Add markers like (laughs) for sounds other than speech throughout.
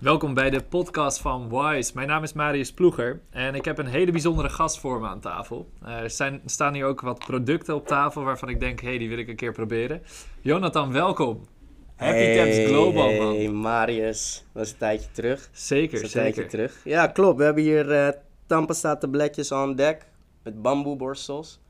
Welkom bij de podcast van Wise. Mijn naam is Marius Ploeger en ik heb een hele bijzondere gast voor me aan tafel. Eh, er zijn, staan hier ook wat producten op tafel waarvan ik denk, hé, hey, die wil ik een keer proberen. Jonathan, welkom. Happy hey, Global, man. Hey Marius, dat is een tijdje terug. Zeker, een zeker. tijdje terug. Ja, klopt. We hebben hier eh tandpasta tabletjes aan dek met bamboeborstels.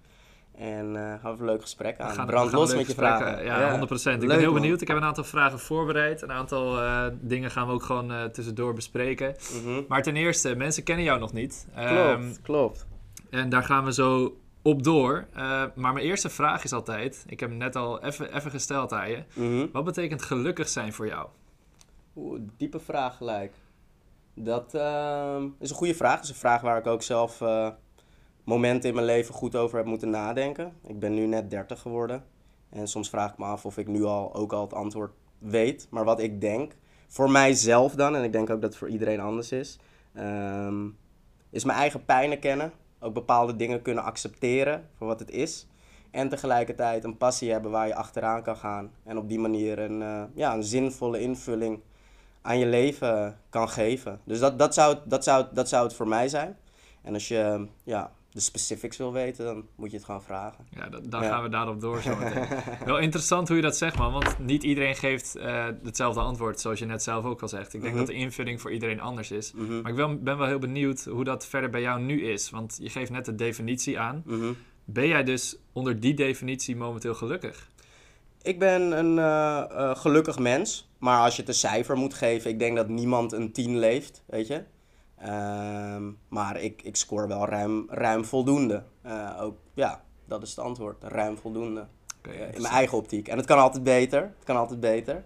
En eh gaan we een leuk gesprek aan. Gaan- Brand los met je vragen. eh, Ja, 100%. Ik Leuk, ben heel man. benieuwd. Ik heb een aantal vragen voorbereid. Een aantal eh, dingen gaan we ook gewoon tussendoor bespreken. Mhm. Maar ten eerste, mensen kennen jou nog niet. Ehm, Klopt, klopt. En daar gaan we zo op door. Maar mijn eerste vraag is altijd, ik heb hem net al even even gesteld aan je. Mhm. Wat betekent gelukkig zijn voor jou? Oeh, diepe vraag gelijk. Dat ehm, is een goede vraag. Dat is een vraag waar ik ook zelf momenten in mijn leven goed over heb moeten nadenken. Ik ben nu net 30 geworden. En soms vraag ik me af of ik nu al ook al het antwoord weet. Maar wat ik denk, voor mijzelf dan, en ik denk ook dat het voor iedereen anders is, ehm, is mijn eigen pijnen kennen. Ook bepaalde dingen kunnen accepteren voor wat het is. En tegelijkertijd een passie hebben waar je achteraan kan gaan. En op die manier een, eh, ja, een zinvolle invulling aan je leven kan geven. Dus dat, dat, zou, dat, zou, dat zou het voor mij zijn. En als je ja, de specifics wil weten, dan moet je het gewoon vragen. Ja, da- daar Ja. gaan we daarop door zo. (laughs) Wel interessant hoe je dat zegt, man. Want niet iedereen geeft eh, hetzelfde antwoord, zoals je net zelf ook al zegt. Ik denk Mhm. dat de invulling voor iedereen anders is. Mhm. Maar ik wel, ben wel heel benieuwd hoe dat verder bij jou nu is. Want je geeft net de definitie aan. Mhm. Ben jij dus onder die definitie momenteel gelukkig? Ik ben een eh, eh, gelukkig mens. Maar als je het een cijfer moet geven, ik denk dat niemand een 10 leeft, weet je. Ehm, maar ik, ik scoor wel ruim, ruim voldoende. Eh, ook, ja, dat is het antwoord. Ruim voldoende. Eh, in mijn eigen optiek. En het kan altijd beter. Het kan altijd beter.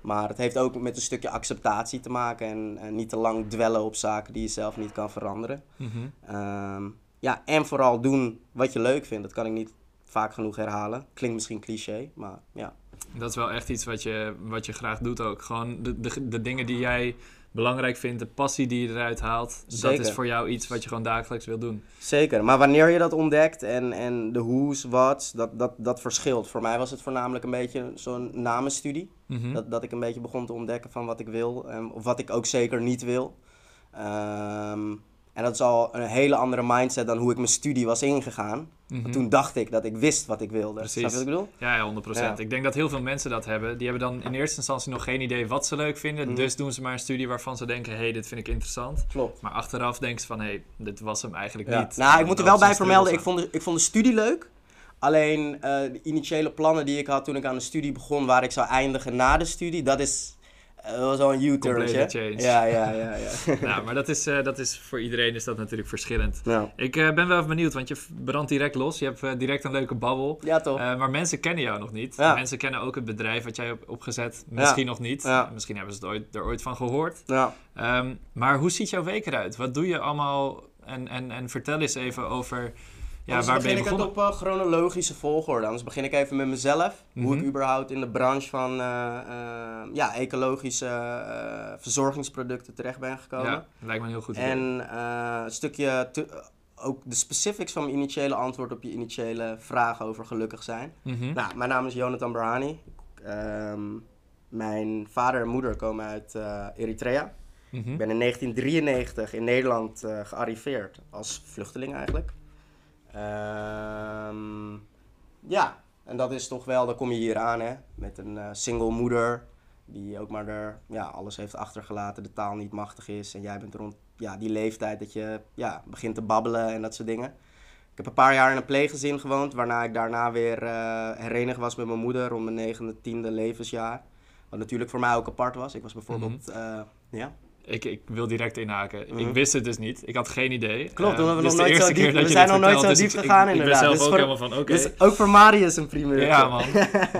Maar het heeft ook met een stukje acceptatie te maken. En, en niet te lang dwellen op zaken die je zelf niet kan veranderen. Mhm. Ehm, ja, en vooral doen wat je leuk vindt. Dat kan ik niet vaak genoeg herhalen. Klinkt misschien cliché, maar ja. Dat is wel echt iets wat je, wat je graag doet ook. Gewoon de, de, de dingen die jij belangrijk vindt, de passie die je eruit haalt. Dat is voor jou iets wat je gewoon dagelijks wil doen. Zeker, maar wanneer je dat ontdekt en, en de hoe's, wat's, dat, dat, dat verschilt. Voor mij was het voornamelijk een beetje zo'n namenstudie. Mhm. Dat, dat ik een beetje begon te ontdekken van wat ik wil en of wat ik ook zeker niet wil. Ehm, en dat is al een hele andere mindset dan hoe ik mijn studie was ingegaan. Mhm. Want toen dacht ik dat ik wist wat ik wilde. Precies. Snap je wat ik bedoel? Ja, ja, 100%. Ja. Ik denk dat heel veel mensen dat hebben. Die hebben dan in eerste instantie nog geen idee wat ze leuk vinden. Mhm. Dus doen ze maar een studie waarvan ze denken, hé, hey, dit vind ik interessant. Klopt. Maar achteraf denken ze van, hé, hey, dit was hem eigenlijk Ja. niet. Nou, ik moet er wel bij vermelden, ik vond, de, ik vond de studie leuk. Alleen eh, de initiële plannen die ik had toen ik aan de studie begon, waar ik zou eindigen na de studie, dat is dat was wel een U-turn. Ja, ja, ja. ja. (laughs) Nou, maar dat is, eh, dat is voor iedereen is dat natuurlijk verschillend. ja. Ik eh, ben wel even benieuwd, want je brandt direct los. Je hebt eh, direct een leuke babbel. ja, toch? Eh, maar mensen kennen jou nog niet. Ja. Mensen kennen ook het bedrijf wat jij hebt opgezet. Misschien nog niet. Ja. Misschien hebben ze het ooit, er ooit van gehoord. ja. Ehm, maar hoe ziet jouw week eruit? Wat doe je allemaal? En, en, en vertel eens even over... Ja, Anders waar ben je begin ik het op eh, chronologische volgorde. Anders begin ik even met mezelf. Hoe ik Mhm. überhaupt in de branche van eh, eh, ja, ecologische verzorgingsproducten terecht ben gekomen. Ja, lijkt me een heel goed idee. En een stukje, ook de specifics van mijn initiële antwoord op je initiële vraag over gelukkig zijn. Mhm. Nou, mijn naam is Jonathan Brahani. Ehm, mijn vader en moeder komen uit Eritrea. Mhm. Ik ben in 1993 in Nederland gearriveerd als vluchteling eigenlijk. Ehm, ja, en dat is toch wel, dan kom je hier aan hè, met een eh, single moeder die ook maar er, ja, alles heeft achtergelaten, de taal niet machtig is. En jij bent rond ja, die leeftijd dat je ja, begint te babbelen en dat soort dingen. Ik heb een paar jaar in een pleeggezin gewoond, waarna ik daarna weer eh herenigd was met mijn moeder rond mijn negende, tiende levensjaar. Wat natuurlijk voor mij ook apart was. Ik was bijvoorbeeld, eh, ja, Ik, ik wil direct inhaken. Mhm. Ik wist het dus niet. Ik had geen idee. Klopt, Eh, we dit nog nooit zo eerste diep- we zijn nog nooit zo dus diep gegaan, ik, inderdaad. Ik ben Dus zelf ook voor- helemaal van, oké. Dus ook voor Marius een primeur. Ja, man.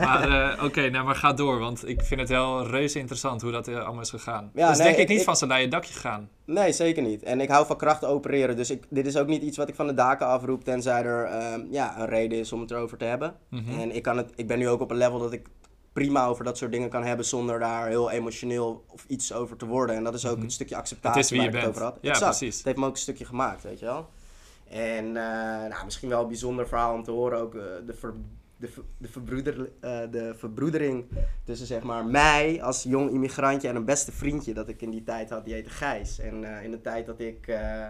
Maar eh, oké, nou, maar ga door, want ik vind het wel reuze interessant hoe dat eh, allemaal is gegaan. Ja, dus nee, denk ik, ik- niet van ze naar je dakje gaan. Nee, zeker niet. En ik hou van kracht opereren. Dus ik, dit is ook niet iets wat ik van de daken afroep. Tenzij er ehm, ja, een reden is om het erover te hebben. Mhm. En ik, kan het, ik ben nu ook op een level dat ik prima over dat soort dingen kan hebben. Zonder daar heel emotioneel of iets over te worden. En dat is ook Mhm. een stukje acceptatie Het is wie waar je ik het over had. Ja, Exact. precies. Het heeft me ook een stukje gemaakt, weet je wel. En eh, nou, misschien wel een bijzonder verhaal om te horen. Ook eh, de, ver- de, de, verbroeder, eh, de verbroedering tussen zeg maar mij als jong immigrantje en een beste vriendje dat ik in die tijd had, die heette Gijs. En in de tijd dat ik eh,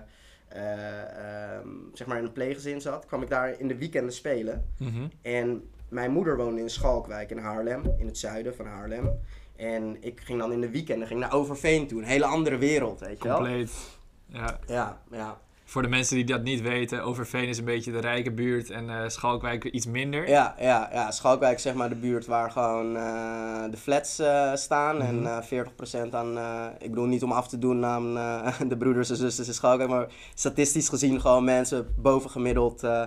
eh, ehm, zeg maar in een pleeggezin zat, kwam ik daar in de weekenden spelen. Mhm. En mijn moeder woonde in Schalkwijk in Haarlem, in het zuiden van Haarlem. En ik ging dan in de weekenden ging naar Overveen toe, een hele andere wereld, weet je wel. Compleet. Ja. Ja, ja. Voor de mensen die dat niet weten, Overveen is een beetje de rijke buurt en eh, Schalkwijk iets minder. Ja, ja, ja. Schalkwijk is zeg maar de buurt waar gewoon eh, de flats eh, staan. Mhm. En eh 40% aan, eh, ik bedoel niet om af te doen aan (laughs) de broeders en zusters in Schalkwijk, maar statistisch gezien gewoon mensen bovengemiddeld eh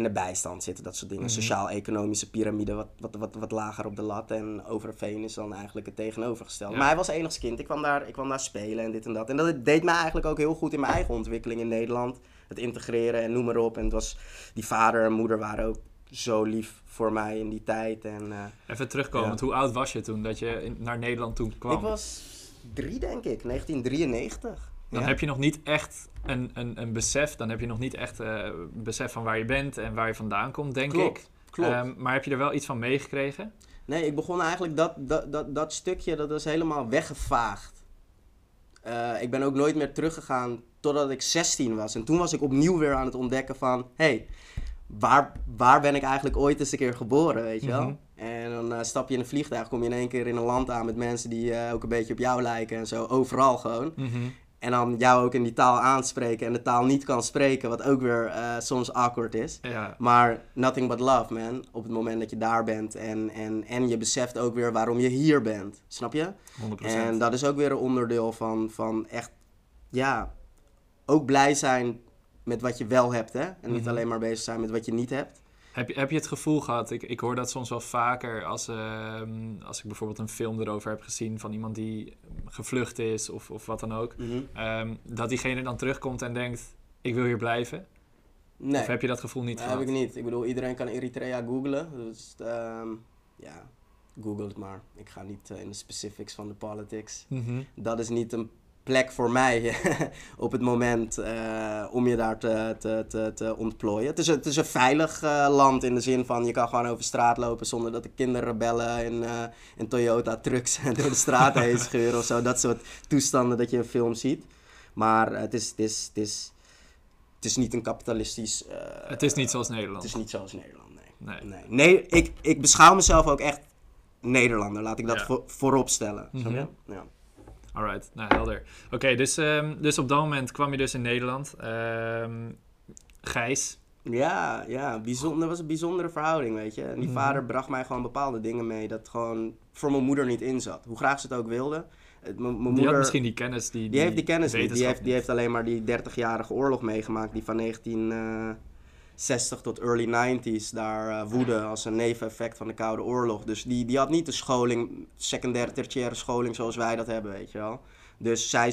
in de bijstand zitten. Dat soort dingen. Mhm. Sociaal-economische piramide wat, wat, wat, wat lager op de lat. En Overveen is dan eigenlijk het tegenovergestelde. Ja. Maar hij was enigszins kind. Ik kwam, daar, ik kwam daar spelen en dit en dat. En dat deed mij eigenlijk ook heel goed in mijn eigen ontwikkeling in Nederland. Het integreren en noem maar op. En het was, die vader en moeder waren ook zo lief voor mij in die tijd. En, eh, Even terugkomend, hoe oud was je toen dat je in- naar Nederland toen kwam? ik was drie, denk ik. 1993. Dan Ja. heb je nog niet echt een, een, een besef, dan heb je nog niet echt een besef van waar je bent en waar je vandaan komt, denk Klopt, ik. Klopt. Ehm, maar heb je er wel iets van meegekregen? Nee, ik begon eigenlijk dat, dat, dat, dat stukje, dat was helemaal weggevaagd. Eh, ik ben ook nooit meer teruggegaan totdat ik 16 was. En toen was ik opnieuw weer aan het ontdekken van... hey, waar, waar ben ik eigenlijk ooit eens een keer geboren, weet je wel? Mhm. En dan eh, stap je in een vliegtuig, kom je in één keer in een land aan met mensen die ook een beetje op jou lijken en zo. Overal gewoon. Mhm. En dan jou ook in die taal aanspreken en de taal niet kan spreken, wat ook weer eh, soms awkward is. Ja, Maar nothing but love, man. Op het moment dat je daar bent. En, en, en je beseft ook weer waarom je hier bent. Snap je? 100%. En dat is ook weer een onderdeel van, van echt, ja, ook blij zijn met wat je wel hebt, hè? En niet Mhm. alleen maar bezig zijn met wat je niet hebt. Heb je, heb je het gevoel gehad, ik, ik hoor dat soms wel vaker als, ehm, als ik bijvoorbeeld een film erover heb gezien van iemand die gevlucht is of, of wat dan ook, ehm, dat diegene dan terugkomt en denkt, ik wil hier blijven? Nee, Of heb je dat gevoel niet dat gehad? heb ik niet. Ik bedoel, iedereen kan Eritrea googlen. Dus, ehm, ja, google het maar. Ik ga niet eh, in de specifics van de politics. Mhm. dat is niet een plek voor mij (laughs) op het moment eh, om je daar te, te, te, te ontplooien. Het is, een, het is een veilig eh, land in de zin van je kan gewoon over straat lopen zonder dat de kinderrebellen in, eh, in Toyota trucks (laughs) door de straat heen (laughs) scheuren of zo. Dat soort toestanden dat je in film ziet. Maar het is, het is, het is, het is niet een kapitalistisch... Het is niet zoals Nederland. Het is niet zoals Nederland, nee. Nee. Nee, nee ik, ik beschouw mezelf ook echt Nederlander. Laat ik dat Ja. voor, voorop stellen. Mhm. Ja. Alright, nou helder. Oké, dus, ehm, dus op dat moment kwam je dus in Nederland. Ehm Gijs. Ja, ja, bijzonder, dat was een bijzondere verhouding, weet je. En die Mhm. vader bracht mij gewoon bepaalde dingen mee dat gewoon voor mijn moeder niet in zat. Hoe graag ze het ook wilde. Mijn Die moeder, had misschien die kennis. Die, die heeft die kennis niet. Die heeft, die heeft alleen maar die 30-jarige oorlog meegemaakt, die van 1960 tot early 90s daar eh, woedde als een neveneffect van de Koude Oorlog. Dus die, die had niet de scholing, secundaire, tertiaire scholing zoals wij dat hebben, weet je wel. Dus zij,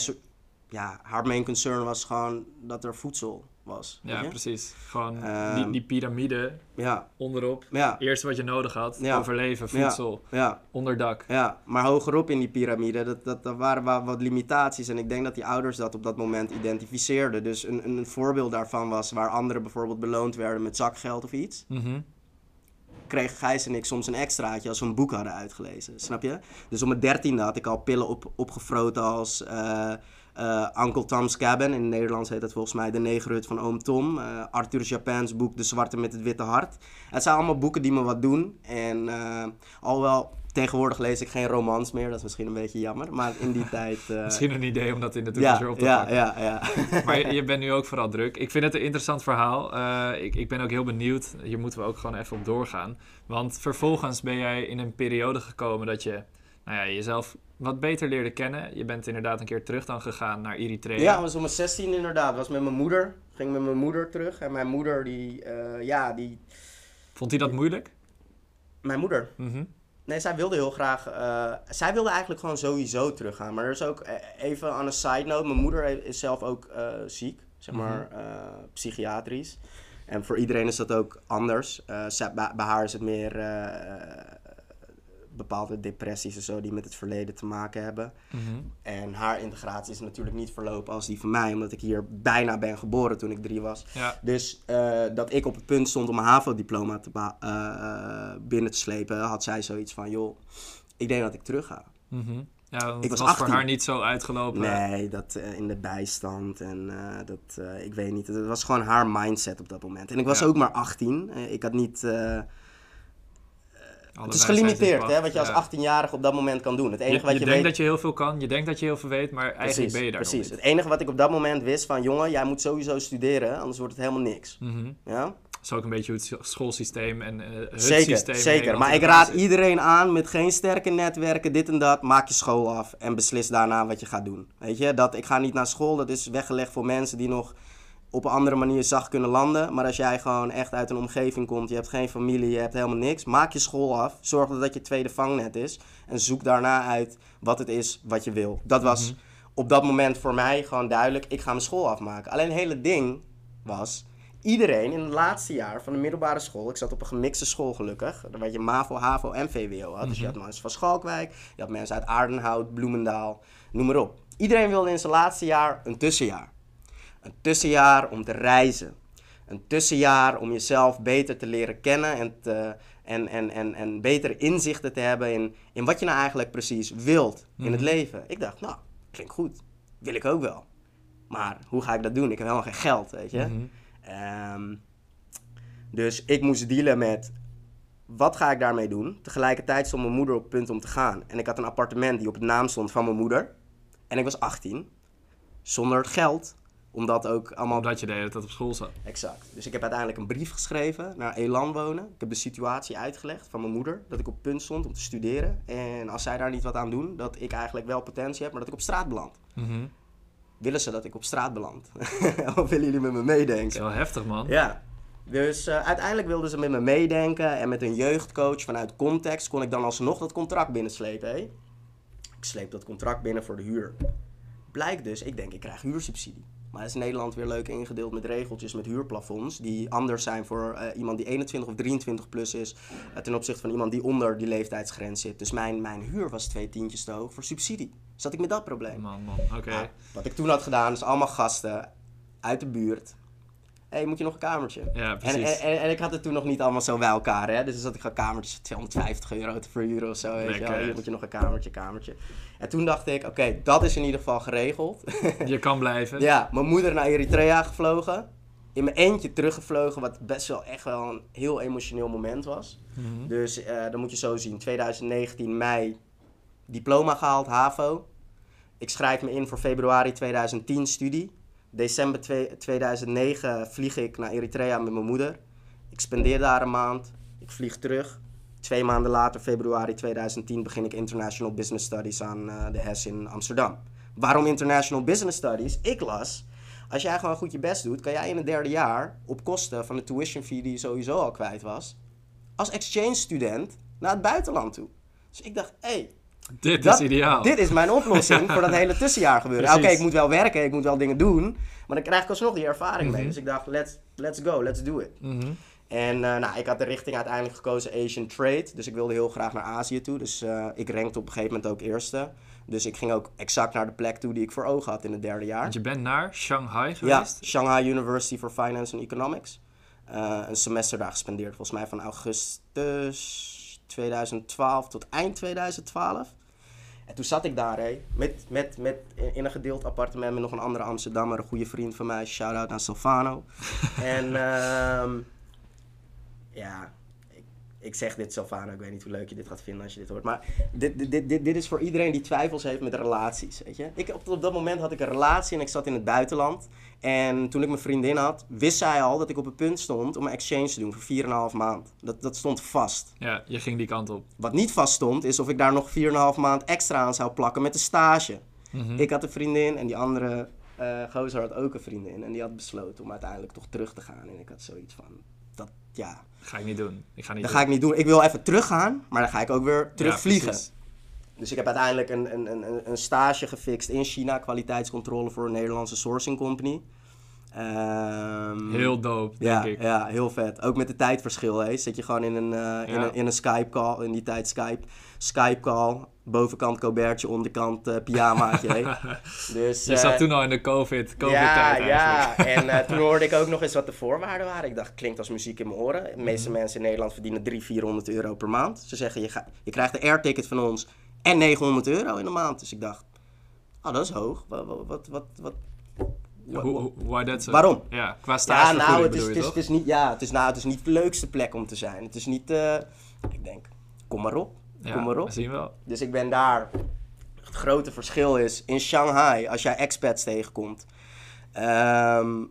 ja, haar main concern was gewoon dat er voedsel was. Ja, precies. Gewoon Ehm, die, die piramide ja, onderop. ja, Eerste wat je nodig had. Ja. Overleven, voedsel, ja. onderdak. Ja, maar hogerop in die piramide, dat, dat, dat waren wat limitaties. En ik denk dat die ouders dat op dat moment identificeerden. Dus een, een, voorbeeld daarvan was waar anderen bijvoorbeeld beloond werden met zakgeld of iets. Mhm. Kregen Gijs en ik soms een extraatje als we een boek hadden uitgelezen. Snap je? Dus om mijn dertiende had ik al pillen op, opgefroten als eh, eh, Uncle Tom's Cabin. In het Nederlands heet dat volgens mij De Negerhut van Oom Tom. Eh, Arthur Japans boek De Zwarte met het Witte Hart. Het zijn allemaal boeken die me wat doen. En eh, alhoewel, tegenwoordig lees ik geen romans meer. Dat is misschien een beetje jammer. Maar in die (laughs) tijd... Misschien een idee om dat in de toekomst ja, op te ja, pakken. ja, ja. (laughs) Maar je, je bent nu ook vooral druk. Ik vind het een interessant verhaal. Ik, ik ben ook heel benieuwd. Hier moeten we ook gewoon even op doorgaan. Want vervolgens ben jij in een periode gekomen dat je nou ja, jezelf wat beter leerde kennen. Je bent inderdaad een keer terug dan gegaan naar Eritrea. Ja, was om mijn 16 inderdaad. was met mijn moeder. Ging met mijn moeder terug. En mijn moeder, die, eh, ja, die. Vond hij dat moeilijk? Mijn moeder. Mhm. Nee, zij wilde heel graag. eh, zij wilde eigenlijk gewoon sowieso teruggaan. Maar er is ook eh, even aan een side note. Mijn moeder is zelf ook eh, ziek, zeg maar, eh, psychiatrisch. En voor iedereen is dat ook anders. Bij, haar is het meer bepaalde depressies en zo die met het verleden te maken hebben. Mhm. En haar integratie is natuurlijk niet verlopen als die van mij, omdat ik hier bijna ben geboren toen ik drie was. Ja. Dus eh, dat ik op het punt stond om een HAVO-diploma eh, binnen te slepen, had zij zoiets van, joh, ik denk dat ik terug ga. Mhm. Ja, Ik het was was voor 18. haar niet zo uitgelopen. Nee, dat eh, in de bijstand en dat, ik weet niet. Het was gewoon haar mindset op dat moment. En ik was Ja. ook maar 18. Eh, ik had niet... het is gelimiteerd, hè, wat je als Ja. 18-jarige op dat moment kan doen. Het enige Je, wat je je, denkt weet... dat je heel veel kan, je denkt dat je heel veel weet, maar eigenlijk precies, ben je daar precies. Het enige wat ik op dat moment wist van... Jongen, jij moet sowieso studeren, anders wordt het helemaal niks. Mhm. Ja? Dat is ook een beetje hoe het schoolsysteem en eh, het Zeker, systeem zeker. Maar ik raad iedereen aan met geen sterke netwerken, dit en dat. Maak je school af en beslis daarna wat je gaat doen. Weet je, dat ik ga niet naar school, dat is weggelegd voor mensen die nog op een andere manier zacht kunnen landen. Maar als jij gewoon echt uit een omgeving komt, je hebt geen familie, je hebt helemaal niks. Maak je school af, zorg dat dat je tweede vangnet is. En zoek daarna uit wat het is wat je wil. Dat was Mhm. op dat moment voor mij gewoon duidelijk, ik ga mijn school afmaken. Alleen het hele ding was, iedereen in het laatste jaar van de middelbare school, ik zat op een gemixte school gelukkig, waar je MAVO, HAVO en VWO had. Dus je had mensen van Schalkwijk, je had mensen uit Aardenhout, Bloemendaal, noem maar op. Iedereen wilde in zijn laatste jaar een tussenjaar. Een tussenjaar om te reizen. Een tussenjaar om jezelf beter te leren kennen en, te, en, en, en, en betere inzichten te hebben in, in wat je nou eigenlijk precies wilt in het Mhm. leven. Ik dacht, nou, klinkt goed. Wil ik ook wel. Maar hoe ga ik dat doen? Ik heb helemaal geen geld, weet je. Mhm. Ehm, dus ik moest dealen met wat ga ik daarmee doen. Tegelijkertijd stond mijn moeder op het punt om te gaan. En ik had een appartement die op het naam stond van mijn moeder. En ik was 18. Zonder geld. Omdat ook allemaal... Omdat je de hele tijd op school zat. Exact. Dus ik heb uiteindelijk een brief geschreven naar Elan wonen. Ik heb de situatie uitgelegd van mijn moeder. Dat ik op punt stond om te studeren. En als zij daar niet wat aan doen, dat ik eigenlijk wel potentie heb, maar dat ik op straat beland. Mhm. Willen ze dat ik op straat beland? (laughs) of willen jullie met me meedenken? Dat is wel heftig, man. Ja. Dus eh, uiteindelijk wilden ze met me meedenken en met een jeugdcoach vanuit context kon ik dan alsnog dat contract binnenslepen. Hé. Ik sleep dat contract binnen voor de huur. Blijkt dus, ik denk ik krijg huursubsidie. Maar is Nederland weer leuk ingedeeld met regeltjes met huurplafonds die anders zijn voor eh, iemand die 21 of 23 plus is eh, ten opzichte van iemand die onder die leeftijdsgrens zit. Dus mijn, mijn huur was twee tientjes te hoog voor subsidie. Zat ik met dat probleem. Man, man. Oké. Nou, wat ik toen had gedaan is allemaal gasten uit de buurt. Hé, moet je nog een kamertje? Ja, precies. en, en, en ik had het toen nog niet allemaal zo bij elkaar, hè. Dus dan zat ik gewoon kamertjes voor 250 euro te verhuren of zo, weet je wel. Moet je nog een kamertje, kamertje. En toen dacht ik, oké, dat is in ieder geval geregeld. (laughs) Je kan blijven. ja, mijn moeder naar Eritrea gevlogen. In mijn eentje teruggevlogen, wat best wel echt wel een heel emotioneel moment was. Mhm. Dus eh dan moet je zo zien, 2019 mei, diploma gehaald, HAVO. Ik schrijf me in voor februari 2010 studie. December twee- 2009 vlieg ik naar Eritrea met mijn moeder. Ik spendeer daar een maand. Ik vlieg terug. Twee maanden later, februari 2010, begin ik International Business Studies aan eh, de HES in Amsterdam. Waarom International Business Studies? Ik las, als jij gewoon goed je best doet, kan jij in het derde jaar op kosten van de tuition fee die je sowieso al kwijt was, als exchange student naar het buitenland toe. Dus ik dacht, hé, hey, Dit dat- is ideaal. dit is mijn oplossing voor dat (laughs) hele tussenjaar gebeuren. Oké, ik moet wel werken, ik moet wel dingen doen, maar dan krijg ik alsnog die ervaring mee. Mhm. Dus ik dacht, let's, let's go, let's do it. Mhm. En eh, nou, ik had de richting uiteindelijk gekozen Asian Trade. Dus ik wilde heel graag naar Azië toe. Dus eh, ik rankte op een gegeven moment ook eerste. Dus ik ging ook exact naar de plek toe die ik voor ogen had in het derde jaar. Want je bent naar Shanghai Ja, geweest. Shanghai University for Finance and Economics. Eh, een semester daar gespendeerd, volgens mij van augustus 2012 tot eind 2012. En toen zat ik daar, hé, met, met, met, in een gedeeld appartement met nog een andere Amsterdammer, een goede vriend van mij. Shout-out aan Silvano. (laughs) en ehm, ja, ik, zeg dit Silvano, ik weet niet hoe leuk je dit gaat vinden als je dit hoort. Maar dit, dit, dit, dit, dit is voor iedereen die twijfels heeft met relaties, weet je. Ik, op, op dat moment had ik een relatie en ik zat in het buitenland. En toen ik mijn vriendin had, wist zij al dat ik op het punt stond om een exchange te doen voor 4,5 maand. Dat, dat stond vast. Ja, je ging die kant op. Wat niet vast stond, is of ik daar nog 4,5 maand extra aan zou plakken met de stage. Mhm. Ik had een vriendin en die andere eh gozer had ook een vriendin. En die had besloten om uiteindelijk toch terug te gaan. En ik had zoiets van, dat, ja, Ga ik niet doen. Ik ga niet dat doen. ga ik niet doen. Ik wil even teruggaan, maar dan ga ik ook weer terugvliegen. dus ik heb uiteindelijk een, een, een, een stage gefixt in China, kwaliteitscontrole voor een Nederlandse sourcing company. Ehm, Heel dope, ja, denk ik. ja, heel vet. Ook met de tijdverschil, hè. Zit je gewoon in een, eh, in een, in een Skype-call, in die tijd Skype, Skype-call. Bovenkant Cobertje, onderkant eh pyjamaatje, hè. (laughs) Dus, Je eh, zat toen al in de COVID, ja, COVID-tijd ja. En eh, (laughs) toen hoorde ik ook nog eens wat de voorwaarden waren. Ik dacht, klinkt als muziek in mijn oren. De meeste Mhm. mensen in Nederland verdienen 300, 400 euro per maand. Ze zeggen, je, ga, je krijgt een airticket van ons en 900 euro in de maand. Dus ik dacht, oh, dat is hoog. Wat, wat, wat, wat- Hoe- hoe- Why that so? Waarom? Ja, qua ja, stagevergoeding nou, het is, het is, het is niet, ja, het is, nou, het is niet de leukste plek om te zijn. Het is niet, eh, ik denk, kom maar op. ja, kom maar op. we zien wel. Dus ik ben daar. Het grote verschil is in Shanghai, als jij expats tegenkomt, ehm,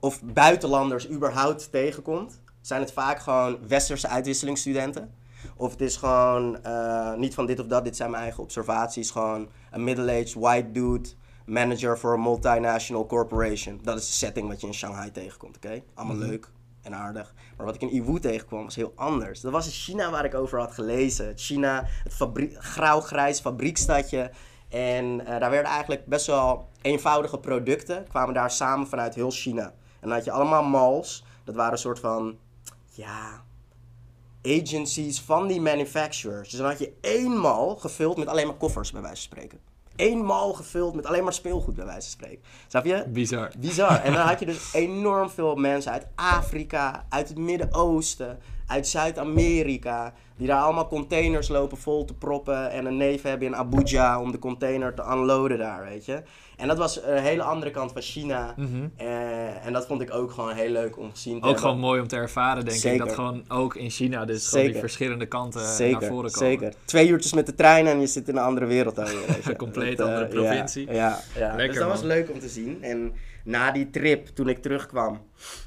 of buitenlanders überhaupt tegenkomt, zijn het vaak gewoon westerse uitwisselingsstudenten. Of het is gewoon eh, niet van dit of dat, dit zijn mijn eigen observaties. Gewoon een middle-aged white dude, manager voor een multinational corporation. Dat is de setting wat je in Shanghai tegenkomt, oké? Allemaal leuk en aardig. Maar wat ik in Iwu tegenkwam was heel anders. Dat was in China waar ik over had gelezen. Het China, het fabrie- grauw-grijs fabriekstadje. En eh, daar werden eigenlijk best wel eenvoudige producten. Kwamen daar samen vanuit heel China. En dan had je allemaal malls. Dat waren een soort van, ja, agencies van die manufacturers. Dus dan had je één mal gevuld met alleen maar koffers, bij wijze van spreken. Eén mal gevuld met alleen maar speelgoed, bij wijze van spreken. Snap je? Bizar. Bizar. En dan had je dus enorm veel mensen uit Afrika, uit het Midden-Oosten, uit Zuid-Amerika. Die daar allemaal containers lopen vol te proppen. En een neef hebben in Abuja om de container te unloaden daar, weet je. En dat was een hele andere kant van China. Mhm. Eh, en dat vond ik ook gewoon heel leuk om gezien te Ook hebben. gewoon mooi om te ervaren, denk ik. Zeker. Dat gewoon ook in China, dus gewoon die Zeker. verschillende kanten naar Zeker, voren komen. zeker. Twee uurtjes met de trein en je zit in een andere wereld alweer. je. (laughs) Compleet Dat, eh, andere provincie. Ja, ja, ja. Lekker, dus dat was leuk om te zien. En na die trip, toen ik terugkwam,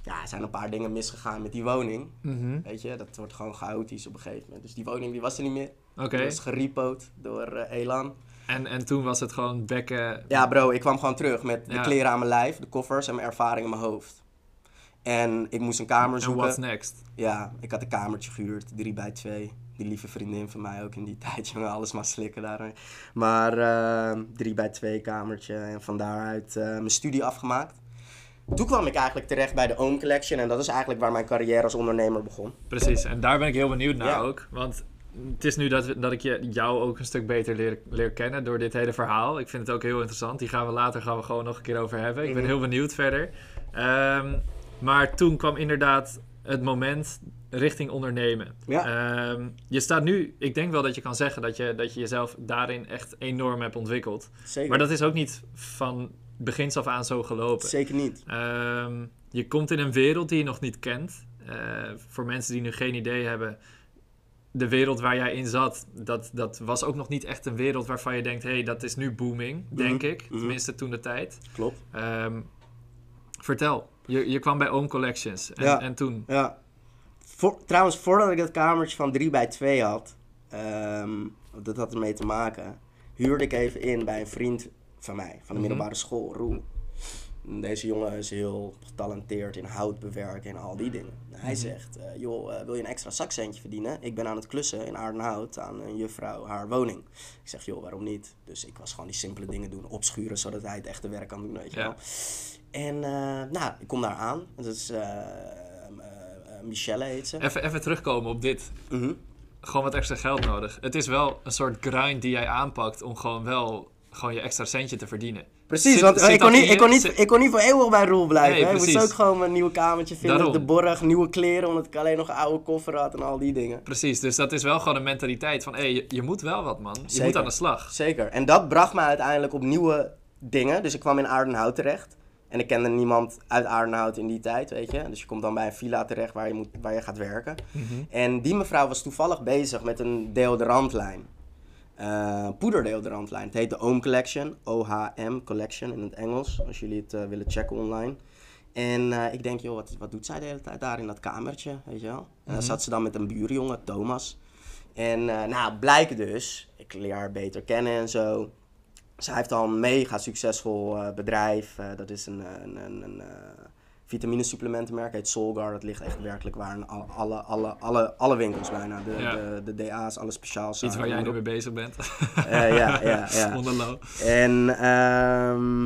ja, zijn een paar dingen misgegaan met die woning. Mhm. Weet je, dat wordt gewoon chaotisch op een gegeven moment. Dus die woning die was er niet meer. Oké, Die was gerepoed door eh, Elan. en, en toen was het gewoon bekken... Ja bro, ik kwam gewoon terug met de kleren aan mijn lijf, de koffers en mijn ervaring in mijn hoofd. En ik moest een kamer En zoeken. what's next? Ja, ik had een kamertje gehuurd, 3 bij 2. Die lieve vriendin van mij ook in die (laughs) tijd, jongen, alles maar slikken daar. Maar eh 3 bij 2 kamertje en van daaruit eh, mijn studie afgemaakt. Toen kwam ik eigenlijk terecht bij de Ohm Collection en dat is eigenlijk waar mijn carrière als ondernemer begon. Precies, en daar ben ik heel benieuwd naar Ja. ook. Want het is nu dat, dat ik je, jou ook een stuk beter leer, leer kennen door dit hele verhaal. Ik vind het ook heel interessant. Die gaan we later gaan we gewoon nog een keer over hebben. Ik ben Mhm. heel benieuwd verder. Ehm, maar toen kwam inderdaad het moment richting ondernemen. Ja. Ehm, je staat nu, ik denk wel dat je kan zeggen dat je, dat je jezelf daarin echt enorm hebt ontwikkeld. Zeker. Maar dat is ook niet van begins af aan zo gelopen. Zeker niet. Ehm, je komt in een wereld die je nog niet kent. Eh, voor mensen die nu geen idee hebben, de wereld waar jij in zat, dat, dat was ook nog niet echt een wereld waarvan je denkt, hé, hey, dat is nu booming, denk ik. mhm. Tenminste, toen de tijd. Klopt. Ehm, vertel, je, je kwam bij Ohm Collections en, Ja. en toen. Ja. Voor, trouwens, voordat ik dat kamertje van 3 bij 2 had, ehm, dat had ermee te maken, huurde ik even in bij een vriend van mij, van de Mhm. middelbare school, Roel. Deze jongen is heel getalenteerd in hout bewerken en al die dingen. Hij Mhm. zegt, eh, joh, eh, wil je een extra zakcentje verdienen? Ik ben aan het klussen in Aardenhout aan een juffrouw haar woning. Ik zeg, joh, waarom niet? Dus ik was gewoon die simpele dingen doen, opschuren, zodat hij het echte werk kan doen, weet je Ja. wel. En eh, nou, ik kom daar aan. Dat is Michelle heet ze. Even, even terugkomen op dit. Mhm. Gewoon wat extra geld nodig. Het is wel een soort grind die jij aanpakt om gewoon wel gewoon je extra centje te verdienen. Precies, Zit- want eh, zit ik, kon niet, ik, kon niet, Zit- ik kon niet voor eeuwig bij Roel blijven. Nee, hè. Ik moest ook gewoon mijn nieuwe kamertje vinden Daarom. op de borg, nieuwe kleren, omdat ik alleen nog een oude koffer had en al die dingen. Precies, dus dat is wel gewoon een mentaliteit van, hé, je, je moet wel wat, man. Je Zeker. moet aan de slag. Zeker. En dat bracht me uiteindelijk op nieuwe dingen. Dus ik kwam in Aardenhout terecht. En ik kende niemand uit Aardenhout in die tijd, weet je. Dus je komt dan bij een villa terecht waar je, moet, waar je gaat werken. Mhm. En die mevrouw was toevallig bezig met een deodorantlijn. Eh poederdeodorantlijn. Het heet de Ohm Collection. O-H-M Collection in het Engels. Als jullie het eh, willen checken online. En eh, ik denk, joh, wat, wat doet zij de hele tijd daar in dat kamertje, weet je wel? En dan Mhm. zat ze dan met een buurjongen, Thomas. En nou, blijkt dus, ik leer haar beter kennen en zo. Zij heeft al een mega succesvol eh, bedrijf. Eh, dat is een, een, een, een eh, vitaminesupplementenmerk, heet Solgar. Dat ligt echt werkelijk waar in al- alle, alle, alle, alle winkels bijna. De, Ja. de, de DA's, alle speciaals. Iets waar jij nu mee bezig bent. Eh, ja, ja, (laughs) ja. En ehm,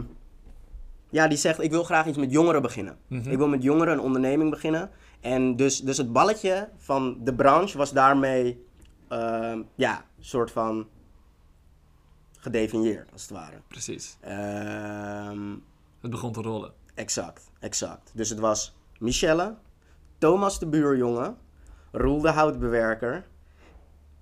ja, die zegt, ik wil graag iets met jongeren beginnen. Mhm. Ik wil met jongeren een onderneming beginnen. En dus, dus het balletje van de branche was daarmee, ehm, ja, soort van gedefinieerd, als het ware. Precies. Ehm, Het begon te rollen. exact, exact. Dus het was Michelle, Thomas de buurjongen, Roel de houtbewerker.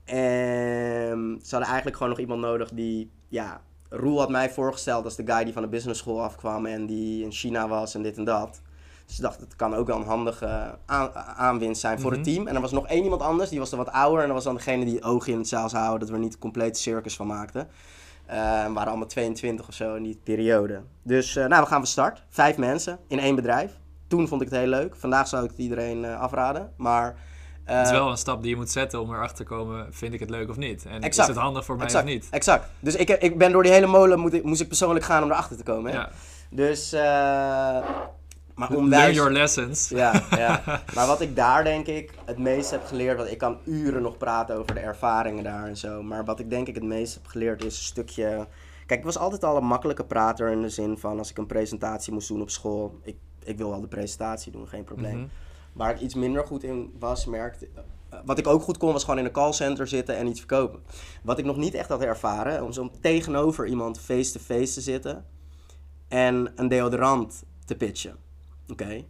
En ze hadden eigenlijk gewoon nog iemand nodig die, ja, Roel had mij voorgesteld als de guy die van de business school afkwam en die in China was en dit en dat. Dus ik dacht, het kan ook wel een handige aan- aanwinst zijn voor het team. En er was nog één iemand anders, die was er wat ouder. En dat was dan degene die oog in het zeil zou houden, dat we er niet een complete circus van maakten. Eh, we waren allemaal 22 of zo in die periode. Dus eh, nou, we gaan van start. Vijf mensen in één bedrijf. Toen vond ik het heel leuk. Vandaag zou ik het iedereen eh, afraden. Maar het is wel een stap die je moet zetten om erachter te komen, vind ik het leuk of niet? En Exact. is het handig voor mij exact, of niet? exact. Dus ik, ik ben door die hele molen moet ik, moest ik persoonlijk gaan om erachter te komen. Hè? Ja. Dus, maar Learn your lessons. Ja, ja. (laughs) Maar wat ik daar denk ik het meest heb geleerd, want ik kan uren nog praten over de ervaringen daar en zo. Maar wat ik denk ik het meest heb geleerd is een stukje. Kijk, ik was altijd al een makkelijke prater in de zin van als ik een presentatie moest doen op school. Ik, ik wil wel de presentatie doen, geen probleem. Mhm. Waar ik iets minder goed in was, merkte. Wat ik ook goed kon, was gewoon in een callcenter zitten en iets verkopen. Wat ik nog niet echt had ervaren, om zo tegenover iemand face-to-face te zitten en een deodorant te pitchen. Oké.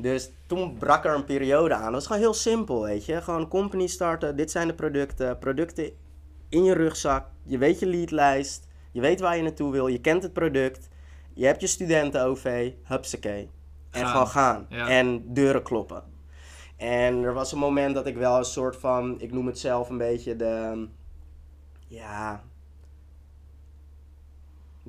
Dus toen brak er een periode aan. Dat was gewoon heel simpel, weet je. Gewoon een company starten. Dit zijn de producten. Producten in je rugzak. Je weet je leadlijst. Je weet waar je naartoe wil. Je kent het product. Je hebt je studenten-OV. Hupsakee. En Gaan. gewoon gaan. Ja. En deuren kloppen. En er was een moment dat ik wel een soort van... Ik noem het zelf een beetje de... Ja...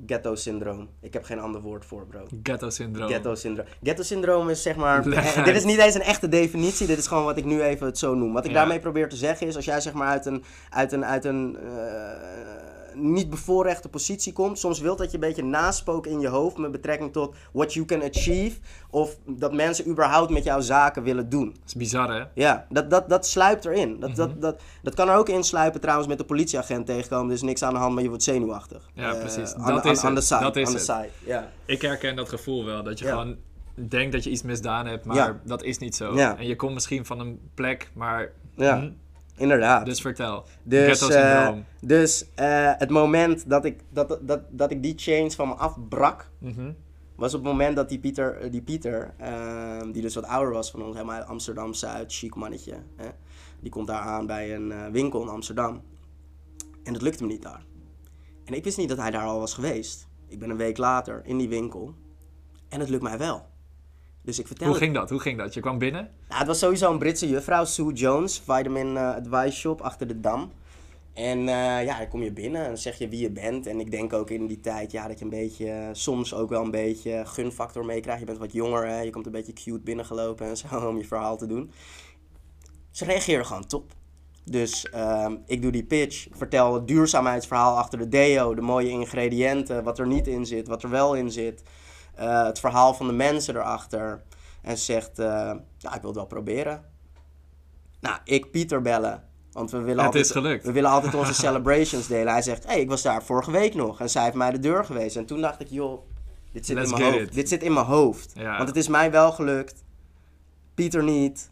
Ghetto-syndroom. Ik heb geen ander woord voor, bro. Ghetto syndroom. Ghetto syndroom. Ghetto syndroom is zeg maar. (laughs) (laughs) Dit is niet eens een echte definitie. Dit is gewoon wat ik nu even het zo noem. Wat ik Ja. daarmee probeer te zeggen is: als jij zeg maar uit een, uit een, uit een eh, niet bevoorrechte positie komt. Soms wilt dat je een beetje naspook in je hoofd met betrekking tot what you can achieve. Of dat mensen überhaupt met jouw zaken willen doen. Dat is bizar, hè? Ja, dat, dat, dat sluipt erin. Dat, Mhm. dat, dat, dat kan er ook insluipen trouwens met de politieagent tegenkomen. Er is niks aan de hand, maar je wordt zenuwachtig. Ja, Eh, precies. aan Dat is aan- de side, Dat is het. side. Ik herken dat gevoel wel. Dat je gewoon denkt dat je iets misdaan hebt, maar dat is niet zo. En je komt misschien van een plek, maar... Ja. Inderdaad. dus vertel. Dus, syndroom. dus eh, het moment dat ik, dat, dat, dat ik die chains van me afbrak, Mhm. was op het moment dat die Pieter, eh, die, Pieter ehm, die dus wat ouder was van ons, helemaal uit Amsterdam-Zuid, chic mannetje, hè, die komt daar aan bij een winkel in Amsterdam. En dat lukte me niet daar. En ik wist niet dat hij daar al was geweest. Ik ben een week later in die winkel en het lukt mij wel. Dus ik vertel Hoe ging dat? Hoe ging dat? Je kwam binnen? nou, het was sowieso een Britse juffrouw, Sue Jones, Vitamin eh, Advice Shop achter de Dam. En eh, ja, dan kom je binnen en dan zeg je wie je bent. En ik denk ook in die tijd ja, dat je een beetje, eh, soms ook wel een beetje gunfactor meekrijgt. Je bent wat jonger, hè? je komt een beetje cute binnengelopen en zo (laughs) om je verhaal te doen. Ze reageerden gewoon top. Dus ehm, ik doe die pitch, vertel het duurzaamheidsverhaal achter de deo, de mooie ingrediënten, wat er niet in zit, wat er wel in zit. Eh, het verhaal van de mensen erachter. En ze zegt, eh, ja, ik wil het wel proberen. Nou, ik Pieter bellen. Want we willen, Het altijd, is gelukt. we willen altijd onze (laughs) celebrations delen. Hij zegt, hé, hey, ik was daar vorige week nog. En zij heeft mij de deur gewezen. En toen dacht ik, joh, dit zit Let's in mijn hoofd. it. Dit zit in mijn hoofd. Ja. Want het is mij wel gelukt. Pieter niet.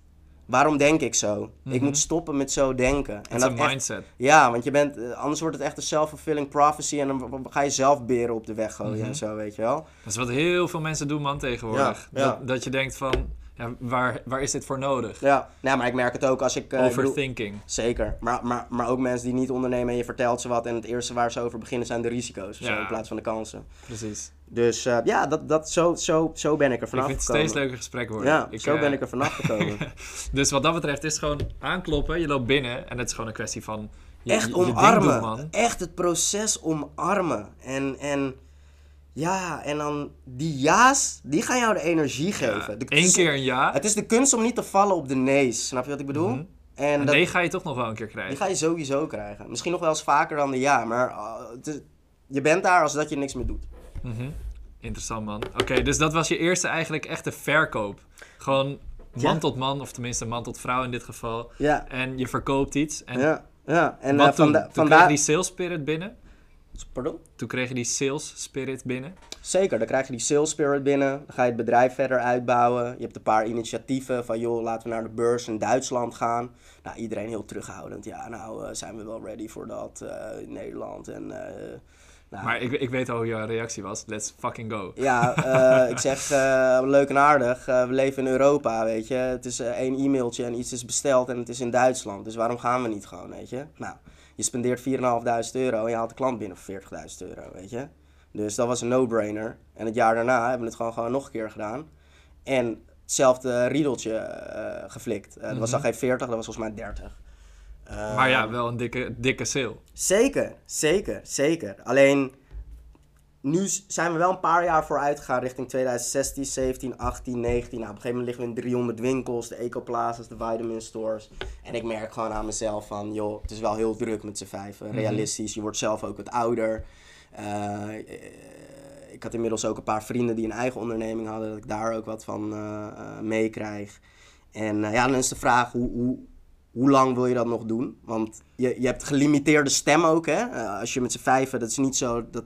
Waarom denk ik zo? Ik Mhm. moet stoppen met zo denken. Het is een mindset. ja, want je bent, eh, anders wordt het echt een self-fulfilling prophecy. En dan ga je zelf beren op de weg gooien Mhm. en zo, weet je wel. Dat is wat heel veel mensen doen, man, tegenwoordig. Ja, ja. Dat, dat je denkt van, ja, waar, waar is dit voor nodig? Ja, nou, maar ik merk het ook als ik... eh, ik bedoel- Overthinking. Zeker, maar, maar, maar ook mensen die niet ondernemen en je vertelt ze wat en het eerste waar ze over beginnen zijn de risico's zo, in plaats van de kansen. Precies. Dus eh, ja, dat, dat, zo, zo, zo ben ik er Ik vanaf vind het gekomen. steeds leuker gesprek worden. Ja, Ik, zo eh, ben ik er vanaf gekomen. (laughs) Dus wat dat betreft is het gewoon aankloppen, je loopt binnen en het is gewoon een kwestie van je, Echt je- je ding omarmen. doen, man. Echt het proces omarmen. En, en ja, en dan die ja's, die gaan jou de energie geven. Eén keer een ja, Het is de kunst om niet te vallen op de nee's. Snap je wat ik bedoel? Mhm. En en dat, nee ga je toch nog wel een keer die krijgen. ga je sowieso krijgen. Misschien nog wel eens vaker dan de ja, maar uh, is- je bent daar als dat je niks meer doet. Mhm. Interessant, man. Oké, dus dat was je eerste eigenlijk echte verkoop. Gewoon man Ja. tot man, of tenminste man tot vrouw in dit geval. Ja, En je verkoopt iets. En ja, ja. En wat eh, toen? vanda- toen kreeg je die sales spirit binnen. Pardon? Toen kreeg je die sales spirit binnen. Zeker, dan krijg je die sales spirit binnen. Dan ga je het bedrijf verder uitbouwen. Je hebt een paar initiatieven van, joh, laten we naar de beurs in Duitsland gaan. Nou, iedereen heel terughoudend. Ja, nou, eh, zijn we wel ready voor dat eh, in Nederland. En, eh, nou, Maar ik, ik weet al hoe jouw reactie was. Let's fucking go. ja, ik zeg leuk en aardig. we leven in Europa, weet je. Het is één e-mailtje en iets is besteld en het is in Duitsland. Dus waarom gaan we niet gewoon, weet je? Nou, je spendeert 4.500 euro en je haalt de klant binnen voor 40.000 euro, weet je. Dus dat was een no-brainer. En het jaar daarna hebben we het gewoon, gewoon nog een keer gedaan. En hetzelfde riedeltje eh, geflikt. Dat was dan Mhm. geen 40, dat was volgens mij 30. Eh, Maar ja, wel een dikke, dikke sale. Zeker, zeker, zeker. Alleen, nu zijn we wel een paar jaar vooruit gegaan richting 2016, 17, 18, 19. Nou, op een gegeven moment liggen we in 300 winkels, de ecoplazas, de vitamin stores. En ik merk gewoon aan mezelf van, joh, het is wel heel druk met z'n vijven. Mhm. Realistisch, je wordt zelf ook wat ouder. Eh, eh, ik had inmiddels ook een paar vrienden die een eigen onderneming hadden, dat ik daar ook wat van eh, meekrijg. En ja, dan is de vraag, hoe, hoe, hoe lang wil je dat nog doen? Want je, je hebt gelimiteerde stem ook, hè? Als je met z'n vijven, dat is niet zo... Dat,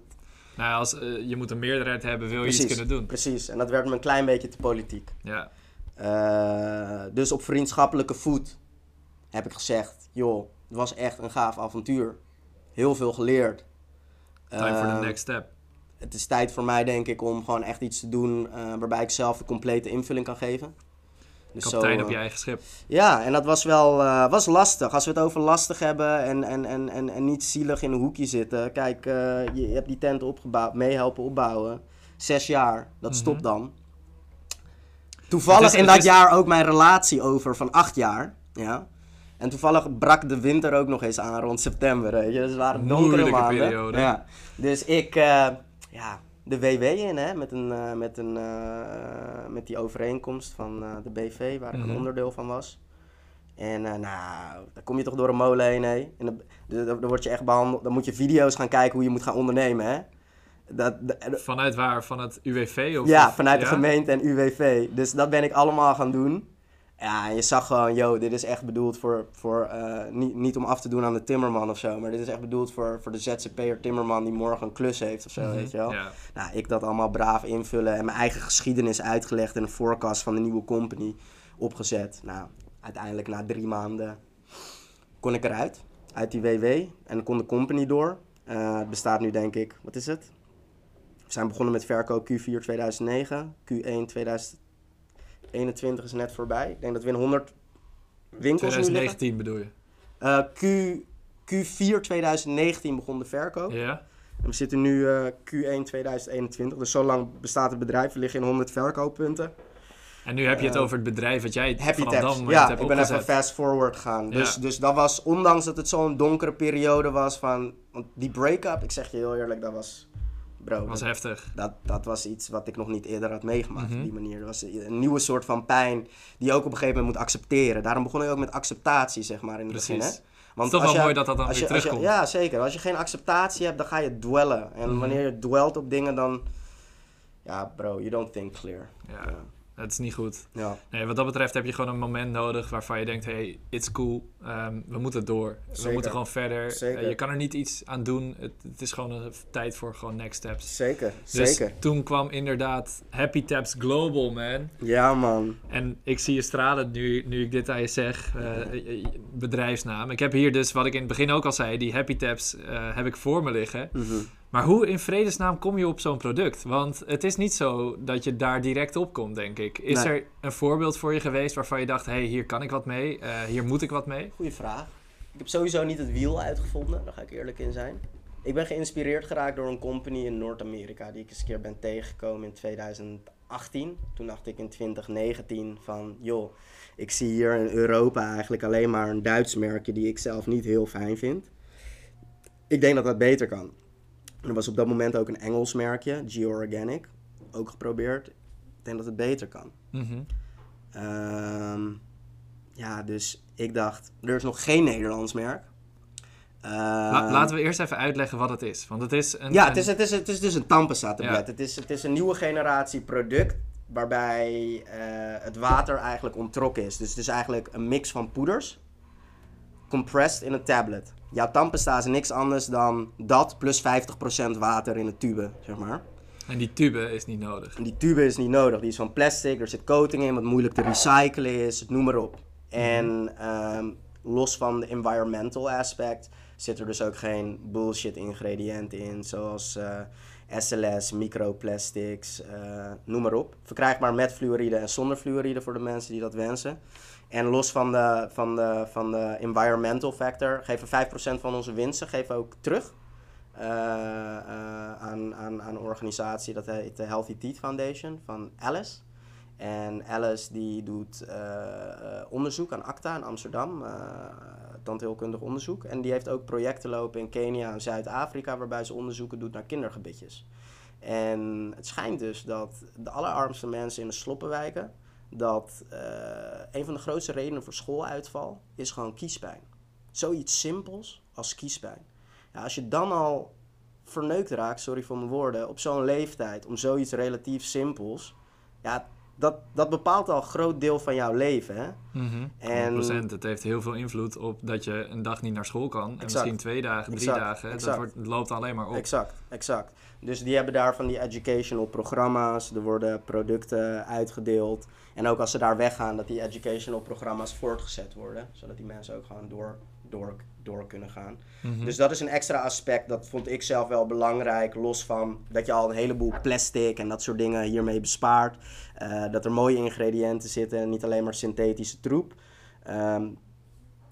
Nou ja, als, eh, je moet een meerderheid hebben, wil je iets kunnen doen. Precies, en dat werd me een klein beetje te politiek. Ja. Eh, dus op vriendschappelijke voet heb ik gezegd, joh, het was echt een gaaf avontuur. Heel veel geleerd. Time for the Eh, next step. Het is tijd voor mij, denk ik, om gewoon echt iets te doen waarbij ik zelf een complete invulling kan geven. Dus Kapitein zo, op eh, je eigen schip. Ja, en dat was wel eh, was lastig. Als we het over lastig hebben en, en, en, en, en niet zielig in een hoekje zitten. Kijk, eh, je, hebt die tent opgebouwd, meehelpen opbouwen. Zes jaar, dat Mhm. stopt dan. Toevallig is- in dat is- jaar ook mijn relatie over van acht jaar. Ja. En toevallig brak de winter ook nog eens aan rond september. Weet je. Dus het waren donkere Moeilijke maanden. periode. Ja. Dus ik, eh, ja, de WW in, hè, met, een, eh, met, een, eh, met die overeenkomst van eh, de BV, waar ik Mhm. een onderdeel van was. En nou, dan kom je toch door een molen heen, hè. En dan, dan, dan word je echt behandeld. Dan moet je video's gaan kijken hoe je moet gaan ondernemen, hè. Dat, Vanuit waar? Van het UWV? Of, ja, vanuit de gemeente en UWV. Dus dat ben ik allemaal gaan doen. Ja, je zag gewoon, yo, dit is echt bedoeld voor, voor eh, niet, niet om af te doen aan de timmerman of zo, maar dit is echt bedoeld voor, voor de ZZP'er timmerman die morgen een klus heeft of zo, Mhm, weet je wel. Ja. Nou, ik dat allemaal braaf invullen en mijn eigen geschiedenis uitgelegd en een forecast van de nieuwe company opgezet. Nou, uiteindelijk na drie maanden kon ik eruit, uit die WW en kon de company door. Eh, het bestaat nu denk ik, wat is het? We zijn begonnen met verkoop Q4 2009, Q1 2021 is net voorbij. Ik denk dat we in 100 winkels nu liggen. 2019 bedoel je? Eh, Q, Q4 2019 begon de verkoop. Ja? En we zitten nu eh, Q1 2021, dus zo lang bestaat het bedrijf. We liggen in 100 verkooppunten. En nu heb je het Eh, over het bedrijf wat jij Happy vanaf dat moment Ja, hebt ik ben opgezet. even fast forward gegaan. Dus, Ja. dus dat was, ondanks dat het zo'n donkere periode was van... Want die break-up, ik zeg je heel eerlijk, dat was... Bro, Dat was heftig. dat, dat was iets wat ik nog niet eerder had meegemaakt Mhm. op die manier. Dat was een nieuwe soort van pijn die je ook op een gegeven moment moet accepteren. Daarom begon ik ook met acceptatie, zeg maar, in het begin. Hè? Precies. Het is toch wel mooi dat dat dan weer je, terugkomt. ja, zeker. Als je geen acceptatie hebt, dan ga je dwellen. En Mhm. wanneer je dwelt op dingen, dan... Ja, bro, you don't think clear. Ja, het is niet goed. ja. Nee, wat dat betreft heb je gewoon een moment nodig waarvan je denkt, hey, it's cool, ehm, we moeten door. We moeten gewoon verder. Eh, je kan er niet iets aan doen. Het, het is gewoon een tijd voor gewoon next steps. Zeker, Dus zeker. toen kwam inderdaad Happy Taps Global, man. Ja, man. En ik zie je stralen nu, nu ik dit aan je zeg, eh, bedrijfsnaam. Ik heb hier dus, wat ik in het begin ook al zei, die Happy Taps eh, heb ik voor me liggen. Mhm. Maar hoe in vredesnaam kom je op zo'n product? Want het is niet zo dat je daar direct op komt, denk ik. Is Nee. er een voorbeeld voor je geweest waarvan je dacht... hé, hey, hier kan ik wat mee, eh, hier moet ik wat mee? Goeie vraag. Ik heb sowieso niet het wiel uitgevonden, daar ga ik eerlijk in zijn. Ik ben geïnspireerd geraakt door een company in Noord-Amerika die ik eens een keer ben tegengekomen in 2018. Toen dacht ik in 2019 van, joh, ik zie hier in Europa eigenlijk alleen maar een Duits merkje die ik zelf niet heel fijn vind. Ik denk dat dat beter kan. En er was op dat moment ook een Engels merkje, Georganic, ook geprobeerd. Ik denk dat het beter kan. Mhm. Ehm, ja, dus ik dacht, er is nog geen Nederlands merk. La- Ehm, laten we eerst even uitleggen wat het is. Want het is een... Ja, een- het is, het is, het is dus een. Ja. Het, is, het is een nieuwe generatie product waarbij eh, het water eigenlijk onttrokken is. Dus het is eigenlijk een mix van poeders, compressed in een tablet. Jouw tandpasta is niks anders dan dat plus 50% water in een tube, zeg maar. En die tube is niet nodig. En die tube is niet nodig. Die is van plastic, er zit coating in, wat moeilijk te recyclen is, noem maar op. En ehm, los van de environmental aspect zit er dus ook geen bullshit ingrediënten in, zoals eh, SLS, microplastics, eh, noem maar op. Verkrijgbaar met fluoride en zonder fluoride voor de mensen die dat wensen. En los van de, van de, van de environmental factor geven 5% van onze winsten geven ook terug. eh, eh, aan, aan, aan een organisatie dat heet de Healthy Teeth Foundation van Alice. En Alice die doet eh, onderzoek aan ACTA in Amsterdam, eh tandheelkundig onderzoek. En die heeft ook projecten lopen in Kenia en Zuid-Afrika waarbij ze onderzoeken doet naar kindergebitjes. En het schijnt dus dat de allerarmste mensen in de sloppenwijken, dat eh, een van de grootste redenen voor schooluitval is gewoon kiespijn. Zoiets simpels als kiespijn. Ja, als je dan al verneukt raakt, sorry voor mijn woorden, op zo'n leeftijd om zoiets relatief simpels, ja, dat, dat bepaalt al een groot deel van jouw leven. Hè? Mhm. En- 100%. Het heeft heel veel invloed op dat je een dag niet naar school kan. En Exact. misschien twee dagen, drie Exact. dagen. Dat wordt, het loopt alleen maar op. Exact, exact. Dus die hebben daar van die educational programma's. Er worden producten uitgedeeld. En ook als ze daar weggaan, dat die educational programma's voortgezet worden. Zodat die mensen ook gewoon door, door, door kunnen gaan. Mhm. Dus dat is een extra aspect. Dat vond ik zelf wel belangrijk. Los van dat je al een heleboel plastic en dat soort dingen hiermee bespaart. Eh, dat er mooie ingrediënten zitten. en Niet alleen maar synthetische troep. Ehm,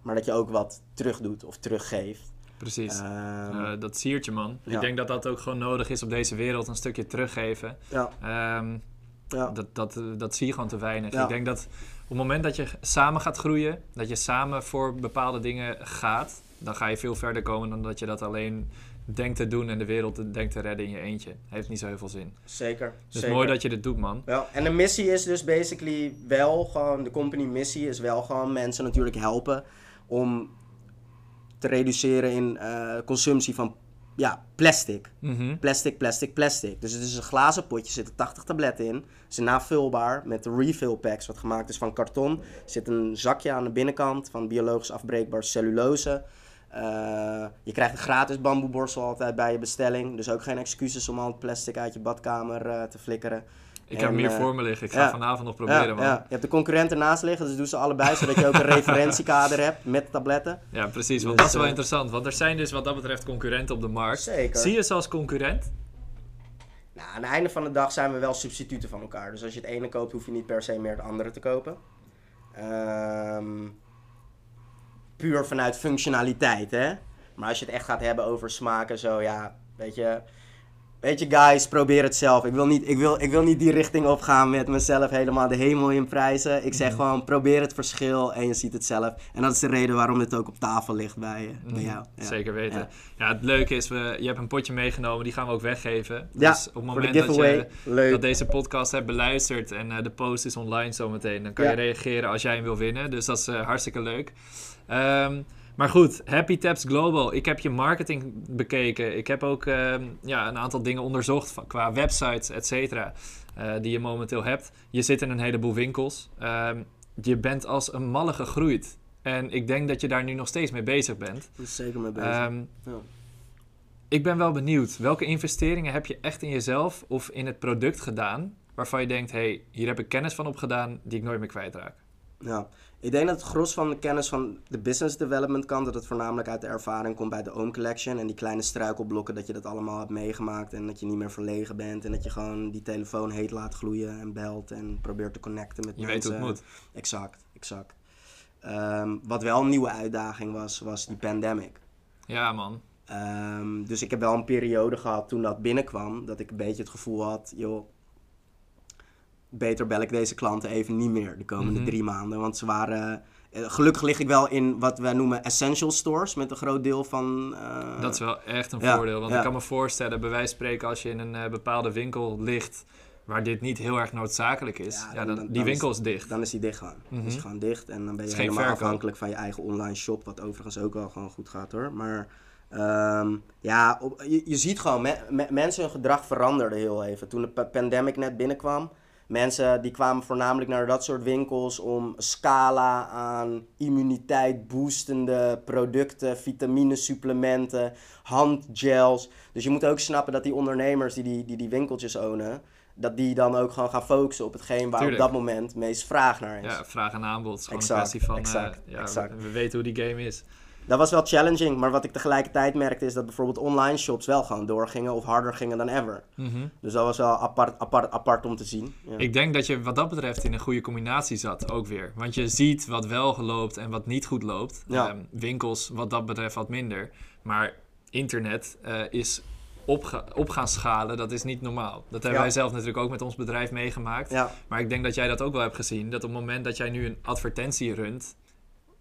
maar dat je ook wat terugdoet of teruggeeft. Precies. Ehm, Eh, dat siertje, man. ja. Ik denk dat dat ook gewoon nodig is op deze wereld. Een stukje teruggeven. ja, Ehm, ja. dat, dat, eh, dat zie je gewoon te weinig. Ja. Ik denk dat op het moment dat je samen gaat groeien, dat je samen voor bepaalde dingen gaat, dan ga je veel verder komen dan dat je dat alleen denkt te doen en de wereld denkt te redden in je eentje. Heeft niet zo heel veel zin. Zeker. Dus zeker. mooi dat je dit doet, man. Wel, en de missie is dus basically wel gewoon, de company missie is wel gewoon mensen natuurlijk helpen om te reduceren in eh, consumptie van ja, plastic. Mhm. Plastic, plastic, plastic. Dus het is een glazen potje, er zitten 80 tabletten in. Ze navulbaar met refill packs, wat gemaakt is van karton. Er zit een zakje aan de binnenkant van biologisch afbreekbaar cellulose. Eh, je krijgt een gratis bamboeborstel altijd bij je bestelling. Dus ook geen excuses om al het plastic uit je badkamer eh, te flikkeren. Ik En, heb hier eh, voor me liggen. Ik ga ja. vanavond nog proberen, ja, man. ja. Je hebt de concurrent ernaast liggen, dus doe ze allebei, zodat je ook een (laughs) referentiekader hebt met tabletten. Ja, precies. Want Dus, dat is wel interessant. Want er zijn dus wat dat betreft concurrenten op de markt. Zeker. Zie je ze als concurrent? Nou, aan het einde van de dag zijn we wel substituten van elkaar. Dus als je het ene koopt, hoef je niet per se meer het andere te kopen. Ehm, puur vanuit functionaliteit, hè. Maar als je het echt gaat hebben over smaak en zo, ja, weet je... Weet je, guys, probeer het zelf. Ik wil, niet, ik, wil, ik wil niet die richting opgaan met mezelf helemaal de hemel in prijzen. Ik zeg Mhm. gewoon, probeer het verschil en je ziet het zelf. En dat is de reden waarom dit ook op tafel ligt bij, je, bij Mhm. jou. Ja. Zeker weten. Ja. Ja. het leuke is, we, je hebt een potje meegenomen, die gaan we ook weggeven. Ja, dus op het moment dat je Leuk. dat deze podcast hebt beluisterd en eh, de post is online zometeen, dan kan je reageren als jij hem wil winnen. Dus dat is eh, hartstikke leuk. Ehm, maar goed, Happy Taps Global. Ik heb je marketing bekeken. Ik heb ook ehm, ja, een aantal dingen onderzocht qua websites, et cetera, eh, die je momenteel hebt. Je zit in een heleboel winkels. Ehm, je bent als een malle gegroeid. En ik denk dat je daar nu nog steeds mee bezig bent. Zeker mee bezig. Ehm, Ja. ik ben wel benieuwd. Welke investeringen heb je echt in jezelf of in het product gedaan... waarvan je denkt, hey, hier heb ik kennis van opgedaan... die ik nooit meer kwijtraak? Ja, ik denk dat het gros van de kennis van de business development kant, dat het voornamelijk uit de ervaring komt bij de Ohm Collection. En die kleine struikelblokken, dat je dat allemaal hebt meegemaakt en dat je niet meer verlegen bent. En dat je gewoon die telefoon heet laat gloeien en belt en probeert te connecten met Je weet mensen. hoe het moet. Exact, exact. Ehm, wat wel een nieuwe uitdaging was, was die pandemic. Ja, man. Ehm, dus ik heb wel een periode gehad toen dat binnenkwam, dat ik een beetje het gevoel had, joh, beter bel ik deze klanten even niet meer de komende Mhm. drie maanden. Want ze waren, eh, gelukkig lig ik wel in wat wij noemen essential stores, met een groot deel van... eh, Dat is wel echt een ja, voordeel. Want ja. ik kan me voorstellen, bij wijze van spreken... als je in een eh, bepaalde winkel ligt... waar dit niet heel erg noodzakelijk is... Ja, dan- die dan winkel is dicht. Dan is die dicht gewoon. Mhm. is gewoon dicht en dan ben je helemaal verkoop. afhankelijk van je eigen online shop, wat overigens ook wel gewoon goed gaat hoor. Maar ehm, ja, op, je, je ziet gewoon, me- me- mensen hun gedrag veranderde heel even. Toen de pa- pandemic net binnenkwam, Mensen die kwamen voornamelijk naar dat soort winkels om scala aan immuniteit boostende producten, vitaminesupplementen, handgels. Dus je moet ook snappen dat die ondernemers die die, die, die winkeltjes ownen, dat die dan ook gewoon gaan focussen op hetgeen waar Tuurlijk. op dat moment meest vraag naar is. Ja, vraag en aanbod. Het is gewoon Exact, een kwestie van... eh, exact, ja, exact. We, we weten hoe die game is. Dat was wel challenging, maar wat ik tegelijkertijd merkte is dat bijvoorbeeld online shops wel gewoon doorgingen of harder gingen dan ever. Mhm. Dus dat was wel apart, apart, apart om te zien. Ja. Ik denk dat je wat dat betreft in een goede combinatie zat ook weer. Want je ziet wat wel loopt en wat niet goed loopt. Ja. Ehm, winkels wat dat betreft wat minder. Maar internet eh, is opga- op gaan schalen, dat is niet normaal. Dat hebben Ja. wij zelf natuurlijk ook met ons bedrijf meegemaakt. Ja, Maar ik denk dat jij dat ook wel hebt gezien. Dat op het moment dat jij nu een advertentie runt,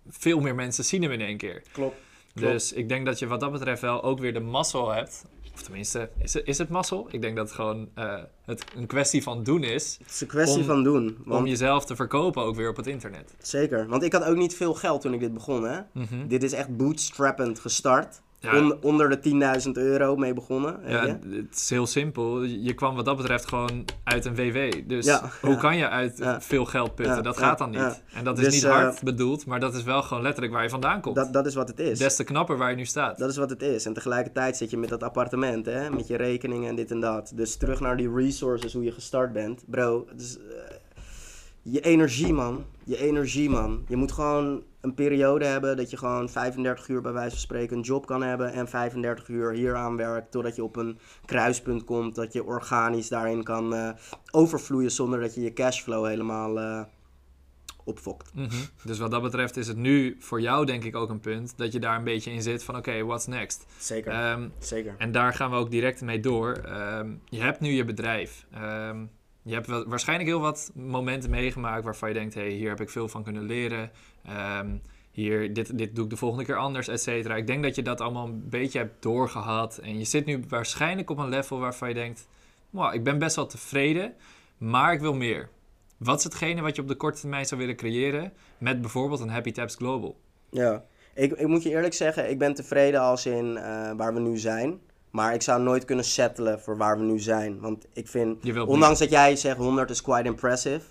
veel meer mensen zien hem in één keer. klopt. Klopt. Dus ik denk dat je wat dat betreft wel ook weer de mazzel hebt. Of tenminste, is het, is het mazzel? Ik denk dat het gewoon eh, het een kwestie van doen is. Het is een kwestie Om- van doen. Want, Om jezelf te verkopen ook weer op het internet. Zeker, want ik had ook niet veel geld toen ik dit begon. Hè? Mhm. Dit is echt bootstrappend gestart. Ja. On- onder de 10.000 euro mee begonnen. Ja, het is heel simpel. Je kwam wat dat betreft gewoon uit een WW. Dus Ja, hoe kan je uit veel geld putten? Dat gaat dan niet. En dat is Dus, niet eh, hard bedoeld, maar dat is wel gewoon letterlijk waar je vandaan komt. dat, dat is wat het is. Des te knapper waar je nu staat. Dat is wat het is. En tegelijkertijd zit je met dat appartement, hè? met je rekeningen en dit en dat. Dus terug naar die resources, hoe je gestart bent. Bro, eh, je energie, man. Je energie, man. Je moet gewoon een periode hebben dat je gewoon 35 uur bij wijze van spreken een job kan hebben. En 35 uur hier aan werkt, totdat je op een kruispunt komt. Dat je organisch daarin kan eh, overvloeien zonder dat je je cashflow helemaal eh opfokt. Mhm. Dus wat dat betreft is het nu voor jou denk ik ook een punt dat je daar een beetje in zit van oké, what's next? Zeker, Ehm, zeker. en daar gaan we ook direct mee door. Ehm, je hebt nu je bedrijf. Ehm, je hebt waarschijnlijk heel wat momenten meegemaakt waarvan je denkt, hé, hey, hier heb ik veel van kunnen leren. Ehm, hier, dit, dit doe ik de volgende keer anders, et cetera. Ik denk dat je dat allemaal een beetje hebt doorgehad. En je zit nu waarschijnlijk op een level waarvan je denkt, wow, ik ben best wel tevreden, maar ik wil meer. Wat is hetgene wat je op de korte termijn zou willen creëren met bijvoorbeeld een Happy Tabs Global? Ja, ik, ik moet je eerlijk zeggen, ik ben tevreden als in eh, waar we nu zijn. Maar ik zou nooit kunnen settelen voor waar we nu zijn. Want ik vind, ondanks dat jij zegt 100 is quite impressive.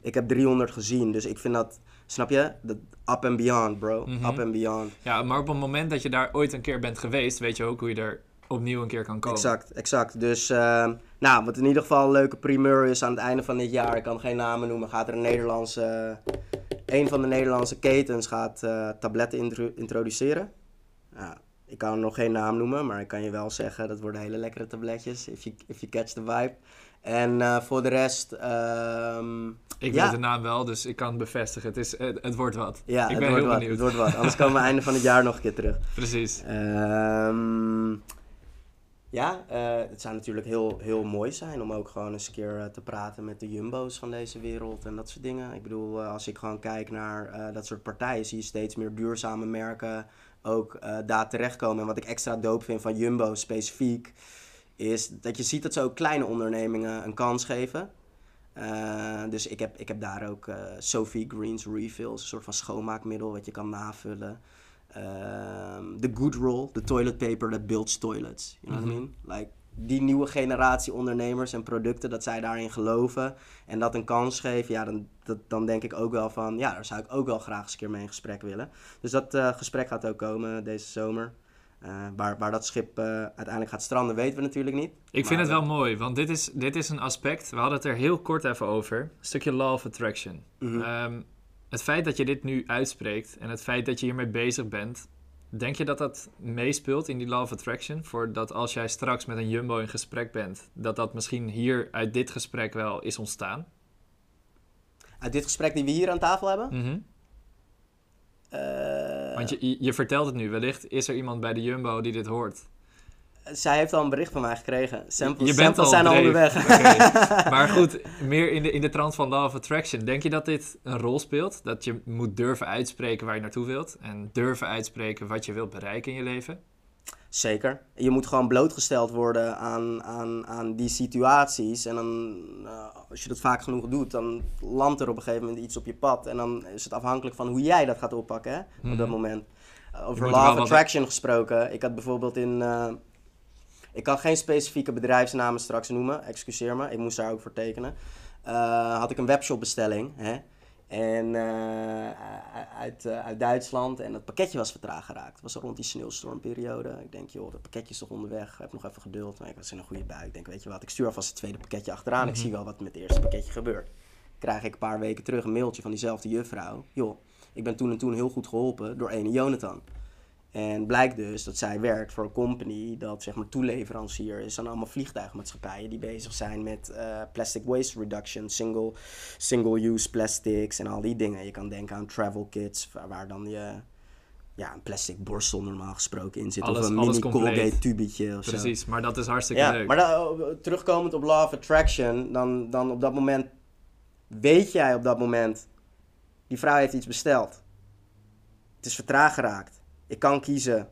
Ik heb 300 gezien, dus ik vind dat, snap je? Dat up and beyond, bro. Mhm. Up and beyond. Ja, maar op het moment dat je daar ooit een keer bent geweest, weet je ook hoe je er opnieuw een keer kan komen. Exact, exact. Dus, ehm, nou, wat in ieder geval een leuke primeur is aan het einde van dit jaar, ik kan geen namen noemen, gaat er een Nederlandse, een van de Nederlandse ketens gaat eh, tabletten intro- introduceren. Ja, ik kan nog geen naam noemen, maar ik kan je wel zeggen, dat worden hele lekkere tabletjes, if you, if you catch the vibe. En eh, voor de rest, ehm, Ik Ja. weet de naam wel, dus ik kan het bevestigen. Het, is, het, het wordt wat. ja, ik ben heel wat, benieuwd. het wordt wat. Anders komen we einde van het jaar nog een keer terug. Precies. Ehm, ja, eh, het zou natuurlijk heel, heel mooi zijn om ook gewoon eens een keer eh, te praten met de jumbo's van deze wereld en dat soort dingen. Ik bedoel, als ik gewoon kijk naar dat soort partijen, zie je steeds meer duurzame merken ook eh, daar terechtkomen. En wat ik extra dope vind van jumbo specifiek, is dat je ziet dat ze ook kleine ondernemingen een kans geven. Eh, dus ik heb, ik heb daar ook eh, Sophie Greens Refills, een soort van schoonmaakmiddel wat je kan navullen. Ehm, De Good Roll, de toilet paper that builds toilets. You know what I Mhm. mean? Like, die nieuwe generatie ondernemers en producten, dat zij daarin geloven en dat een kans geven, ja, dan, dat, dan denk ik ook wel van, ja, daar zou ik ook wel graag eens een keer mee in gesprek willen. Dus dat eh, gesprek gaat ook komen deze zomer. Eh, waar, waar dat schip eh, uiteindelijk gaat stranden, weten we natuurlijk niet. Ik vind het wel mooi, want dit is, dit is een aspect. We hadden het er heel kort even over. Een stukje law of attraction. mhm. Ehm, het feit dat je dit nu uitspreekt en het feit dat je hiermee bezig bent, denk je dat dat meespeelt in die law of attraction? Voor dat als jij straks met een jumbo in gesprek bent, dat dat misschien hier uit dit gesprek wel is ontstaan? Uit dit gesprek die we hier aan tafel hebben. Mhm. eh, Want je, je, je vertelt het nu, wellicht is er iemand bij de jumbo die dit hoort. Zij heeft al een bericht van mij gekregen. Samples, je bent samples al zijn al onderweg. Oké. (laughs) Maar goed, meer in de, in de trant van law of attraction. Denk je dat dit een rol speelt? Dat je moet durven uitspreken waar je naartoe wilt en durven uitspreken wat je wilt bereiken in je leven? Zeker. Je moet gewoon blootgesteld worden aan, aan, aan die situaties. En dan, eh, als je dat vaak genoeg doet, dan landt er op een gegeven moment iets op je pad. En dan is het afhankelijk van hoe jij dat gaat oppakken hè, op dat Mhm. moment. Over law of wat- attraction gesproken. Ik had bijvoorbeeld in... eh, ik kan geen specifieke bedrijfsnamen straks noemen, excuseer me. Ik moest daar ook voor tekenen. eh, had ik een webshopbestelling. Hè? En eh, uit, eh, uit Duitsland. En het pakketje was vertraagd geraakt. Het was rond die sneeuwstormperiode. Ik denk, joh, dat pakketje is toch onderweg. Ik heb nog even geduld. Maar ik was in een goede bui. Ik denk, weet je wat, ik stuur alvast het tweede pakketje achteraan. Ik Mhm. zie wel wat met het eerste pakketje gebeurt. Krijg ik een paar weken terug een mailtje van diezelfde juffrouw. Joh, ik ben toen en toen heel goed geholpen door ene Jonathan. En blijkt dus dat zij werkt voor een company dat zeg maar toeleverancier is aan allemaal vliegtuigmaatschappijen die bezig zijn met eh, plastic waste reduction, single, single-use plastics en al die dingen. Je kan denken aan travel kits waar, waar dan je ja, een plastic borstel normaal gesproken in zit Alles- of een mini. Colgate tubetje of zo. Precies, maar dat is hartstikke Ja, leuk. maar dan, eh, terugkomend op Law of Attraction, dan, dan op dat moment weet jij op dat moment, die vrouw heeft iets besteld. Het is vertraagd geraakt. Ik kan kiezen,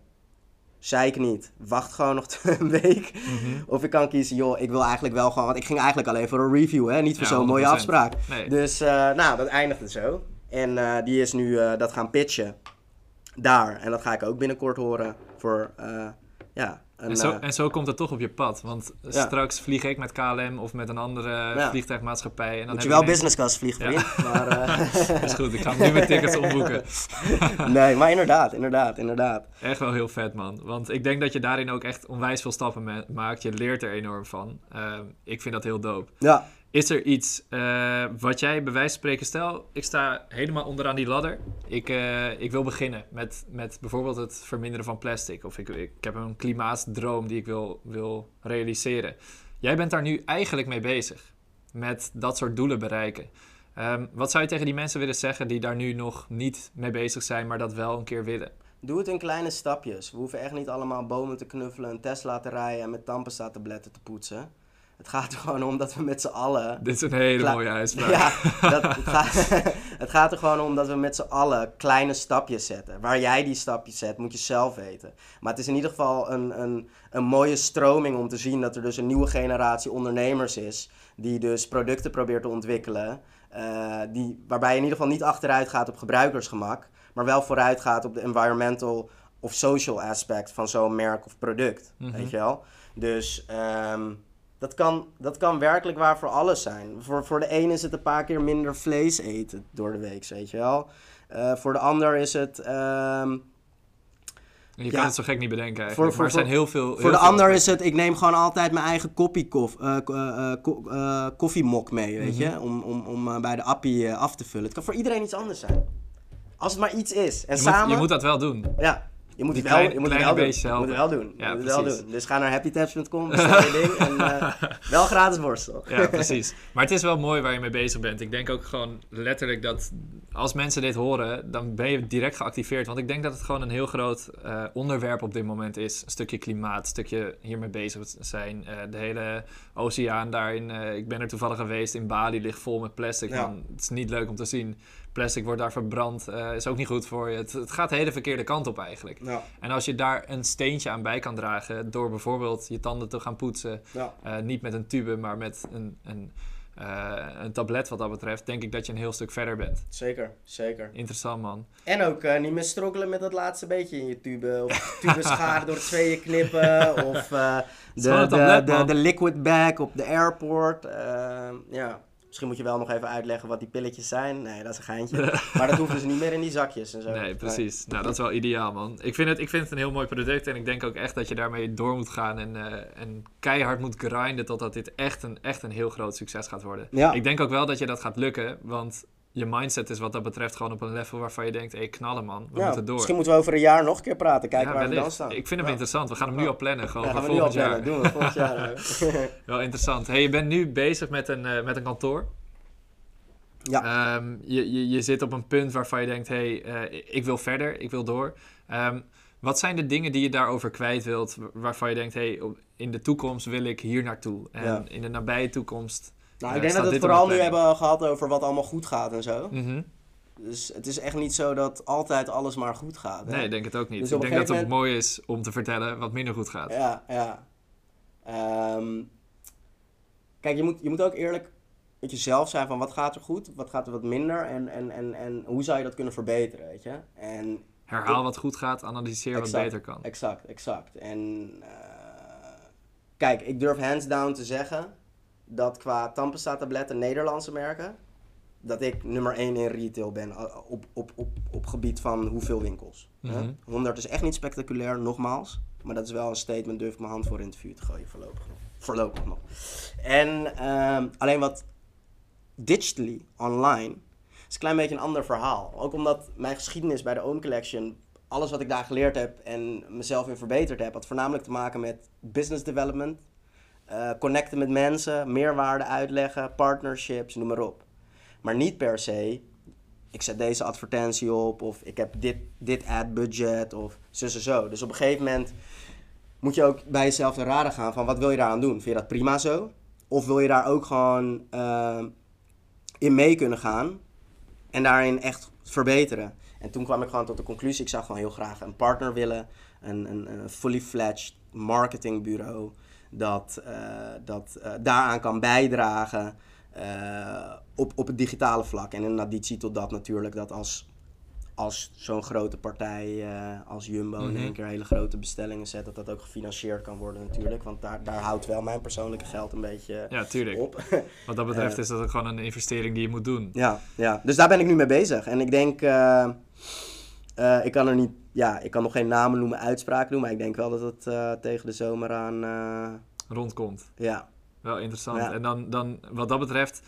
zei ik niet, wacht gewoon nog (laughs) een week. Mhm. Of ik kan kiezen, joh, ik wil eigenlijk wel gewoon, want ik ging eigenlijk alleen voor een review, hè, niet voor Ja, zo'n mooie 100%. afspraak. Nee. Dus, eh, nou, dat eindigde zo. En eh, die is nu eh, dat gaan pitchen daar. En dat ga ik ook binnenkort horen voor, ja, En zo, eh, en zo komt het toch op je pad. Want Ja. straks vlieg ik met KLM of met een andere Ja. vliegtuigmaatschappij. En dan Moet je wel business class vliegen, Ja. Maar, eh, (laughs) is goed, ik ga nu mijn tickets omboeken. (laughs) nee, maar inderdaad, inderdaad, inderdaad. Echt wel heel vet, man. Want ik denk dat je daarin ook echt onwijs veel stappen ma- maakt. Je leert er enorm van. Ehm, ik vind dat heel dope. Ja, Is er iets eh, wat jij bij wijze van spreken... Stel, ik sta helemaal onderaan die ladder. Ik, eh, ik wil beginnen met, met bijvoorbeeld het verminderen van plastic. Of ik, ik heb een klimaatdroom die ik wil, wil realiseren. Jij bent daar nu eigenlijk mee bezig. Met dat soort doelen bereiken. Ehm, wat zou je tegen die mensen willen zeggen die daar nu nog niet mee bezig zijn... maar dat wel een keer willen? doe het in kleine stapjes. We hoeven echt niet allemaal bomen te knuffelen, een Tesla te rijden en met tandpasta-tabletten te poetsen. Het gaat er gewoon om dat we met z'n allen Dit is een hele mooie uitspraak. Ja, dat, (laughs) het, gaat, (laughs) het gaat er gewoon om dat we met z'n allen kleine stapjes zetten. Waar jij die stapjes zet, moet je zelf weten. Maar het is in ieder geval een, een, een mooie stroming om te zien dat er dus een nieuwe generatie ondernemers is. Die dus producten probeert te ontwikkelen. eh, die, waarbij je in ieder geval niet achteruit gaat op gebruikersgemak. Maar wel vooruit gaat op de environmental of social aspect van zo'n merk of product. Mhm. Weet je wel? Dus ehm, dat, kan, dat kan werkelijk waar voor alles zijn. Voor, voor de een is het een paar keer minder vlees eten door de week, weet je wel. Eh, voor de ander is het... ehm, Je Ja. kan het zo gek niet bedenken eigenlijk. Voor- voor- maar er zijn heel veel... heel voor de veel ander aspecten. is het, ik neem gewoon altijd mijn eigen kof, eh, eh, ko- koffiemok mee, weet Mhm. je. Om, om, om eh, bij de appie af te vullen. Het kan voor iedereen iets anders zijn. Als het maar iets is. En Je, samen... moet, je moet dat wel doen. Ja, je moet het wel, klein- je moet het wel doen. Je moet het wel doen. Ja, moet het wel precies. doen. Dus ga naar happytabs.com, bestel je ding en eh, (laughs) wel gratis borstel. Ja, (laughs) precies. Maar het is wel mooi waar je mee bezig bent. Ik denk ook gewoon letterlijk dat als mensen dit horen, dan ben je direct geactiveerd. Want ik denk dat het gewoon een heel groot eh, onderwerp op dit moment is. Een stukje klimaat, een stukje hiermee bezig zijn. Eh, de hele oceaan daarin. ik ben er toevallig geweest. In Bali ligt vol met plastic. Ja. Het is niet leuk om te zien. Plastic wordt daar verbrand. eh, is ook niet goed voor je. Het, het gaat de hele verkeerde kant op eigenlijk. Ja, En als je daar een steentje aan bij kan dragen door bijvoorbeeld je tanden te gaan poetsen, ja. eh, niet met een tube, maar met een, een, eh, een tablet wat dat betreft, denk ik dat je een heel stuk verder bent. Zeker, zeker. Interessant man. En ook niet meer strokkelen met dat laatste beetje in je tube. Of (laughs) tube schade door tweeën knippen. Of de, tablet, de, de, de liquid bag op de airport. Ja. Misschien moet je wel nog even uitleggen wat die pilletjes zijn. Nee, dat is een geintje. (laughs) maar dat hoeft dus niet meer in die zakjes en zo. Nee, precies. Nou, dat is wel ideaal man. Ik vind, het, ik vind het een heel mooi product en ik denk ook echt dat je daarmee door moet gaan en, eh, en keihard moet grinden totdat dit echt een, echt een heel groot succes gaat worden. Ja. Ik denk ook wel dat je dat gaat lukken, want je mindset is wat dat betreft gewoon op een level waarvan je denkt, hé knallen man, we Ja, moeten door. Misschien moeten we over een jaar nog een keer praten. Kijken Ja, waar we dan staan. Ik vind hem Ja. interessant. We gaan hem nu al plannen, gewoon Ja, voor volgend jaar. Doen we volgend jaar. (laughs) Wel interessant. Hey, je bent nu bezig met een, eh, met een kantoor. Ja. Ehm, je, je, je zit op een punt waarvan je denkt, hey, eh, ik wil verder, ik wil door. Ehm, wat zijn de dingen die je daarover kwijt wilt, wa- waarvan je denkt, hey, op- in de toekomst wil ik hier naartoe. En in de nabije toekomst... nou, ik denk dat we het vooral nu hebben gehad over wat allemaal goed gaat en zo. Mhm. Dus het is echt niet zo dat altijd alles maar goed gaat. hè? Nee, ik denk het ook niet. Dus ik denk dat het gegeven mooi is om te vertellen wat minder goed gaat. Ja, ja. Ehm, kijk, je moet, je moet ook eerlijk met jezelf zijn van wat gaat er goed, wat gaat er wat minder en, en, en, en hoe zou je dat kunnen verbeteren, weet je? En Herhaal wat goed gaat, analyseer wat beter kan. Exact, exact. En eh, kijk, ik durf hands down te zeggen dat qua tandpasta tabletten Nederlandse merken, dat ik nummer 1 in retail ben uh, op, op, op, op gebied van hoeveel winkels. hè. Mhm. 100 is echt niet spectaculair, nogmaals. Maar dat is wel een statement, durf ik mijn hand voor in het vuur te gooien voorlopig nog. Voorlopig nog. En ehm, alleen wat digitally, online, is een klein beetje een ander verhaal. Ook omdat mijn geschiedenis bij de Own Collection, alles wat ik daar geleerd heb en mezelf in verbeterd heb, had voornamelijk te maken met business development, eh, connecten met mensen, meerwaarde uitleggen, partnerships, noem maar op. Maar niet per se, ik zet deze advertentie op of ik heb dit, dit ad budget of zo zo zo. Dus op een gegeven moment moet je ook bij jezelf te raden gaan van wat wil je daaraan doen? Vind je dat prima zo? Of wil je daar ook gewoon eh, in mee kunnen gaan en daarin echt verbeteren? En toen kwam ik gewoon tot de conclusie, ik zou gewoon heel graag een partner willen, een, een, een fully fledged marketingbureau dat, eh, dat eh, daaraan kan bijdragen eh, op, op het digitale vlak. En in additie tot dat natuurlijk, dat als, als zo'n grote partij als Jumbo in Mhm. één keer hele grote bestellingen zet, dat dat ook gefinancierd kan worden natuurlijk. Want daar, daar houdt wel mijn persoonlijke geld een beetje Ja, tuurlijk. op. (laughs) Wat dat betreft is dat ook gewoon een investering die je moet doen. Ja, ja, dus daar ben ik nu mee bezig. En ik denk, ik kan er niet, ja, ik kan nog geen namen noemen, uitspraken doen, maar ik denk wel dat het eh, tegen de zomer aan, eh, Rondkomt. ja, Wel interessant. Ja. En dan, dan, wat dat betreft,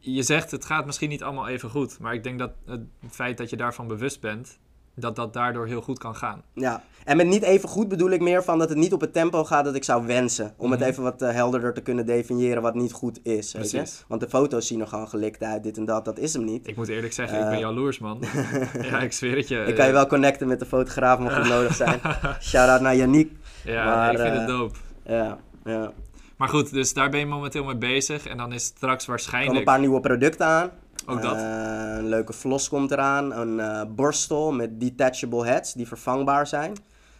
je zegt het gaat misschien niet allemaal even goed. Maar ik denk dat het feit dat je daarvan bewust bent, dat dat daardoor heel goed kan gaan. ja. En met niet even goed bedoel ik meer van dat het niet op het tempo gaat dat ik zou wensen. Om Mhm. het even wat eh, helderder te kunnen definiëren wat niet goed is. Weet je? Precies. Want de foto's zien er gewoon gelikt uit, dit en dat, dat is hem niet. Ik moet eerlijk zeggen, ik ben Eh. jaloers, man. (laughs) (laughs) ja, ik zweer het je. Ik kan je wel connecten met de fotograaf mocht het (laughs) nodig zijn. Shout-out naar Yannick. Ja, maar, ik vind eh, het dope. Ja, ja. Maar goed, dus daar ben je momenteel mee bezig. En dan is straks Er komen een waarschijnlijk... paar nieuwe producten aan. Ook dat. Eh, een leuke floss komt eraan. Een eh, borstel met detachable heads die vervangbaar zijn.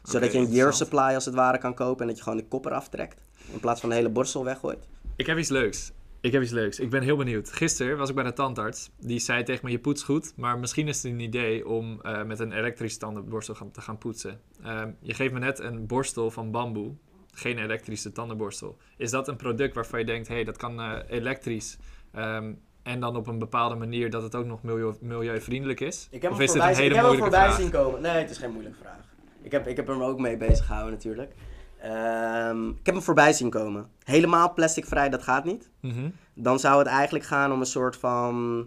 Zodat je een year supply als het ware kan kopen en dat je gewoon de kop eraf trekt. In plaats van de hele borstel weggooit. Ik heb iets leuks. Ik heb iets leuks. Ik ben heel benieuwd. Gisteren was ik bij de tandarts. Die zei tegen me, je poetst goed. Maar misschien is het een idee om eh, met een elektrische tandenborstel gaan, te gaan poetsen. Ehm, je geeft me net een borstel van bamboe. Geen elektrische tandenborstel. Is dat een product waarvan je denkt, hé, hey, dat kan elektrisch. ehm, en dan op een bepaalde manier dat het ook nog milieu, milieuvriendelijk is? Ik heb of is dit voorbij, een zien- hele ik heb hem moeilijke voorbij vraag? zien komen. Nee, het is geen moeilijke vraag. Ik heb, ik heb hem ook mee bezig gehouden natuurlijk. Ehm, ik heb hem voorbij zien komen. Helemaal plasticvrij, dat gaat niet. Mhm. dan zou het eigenlijk gaan om een soort van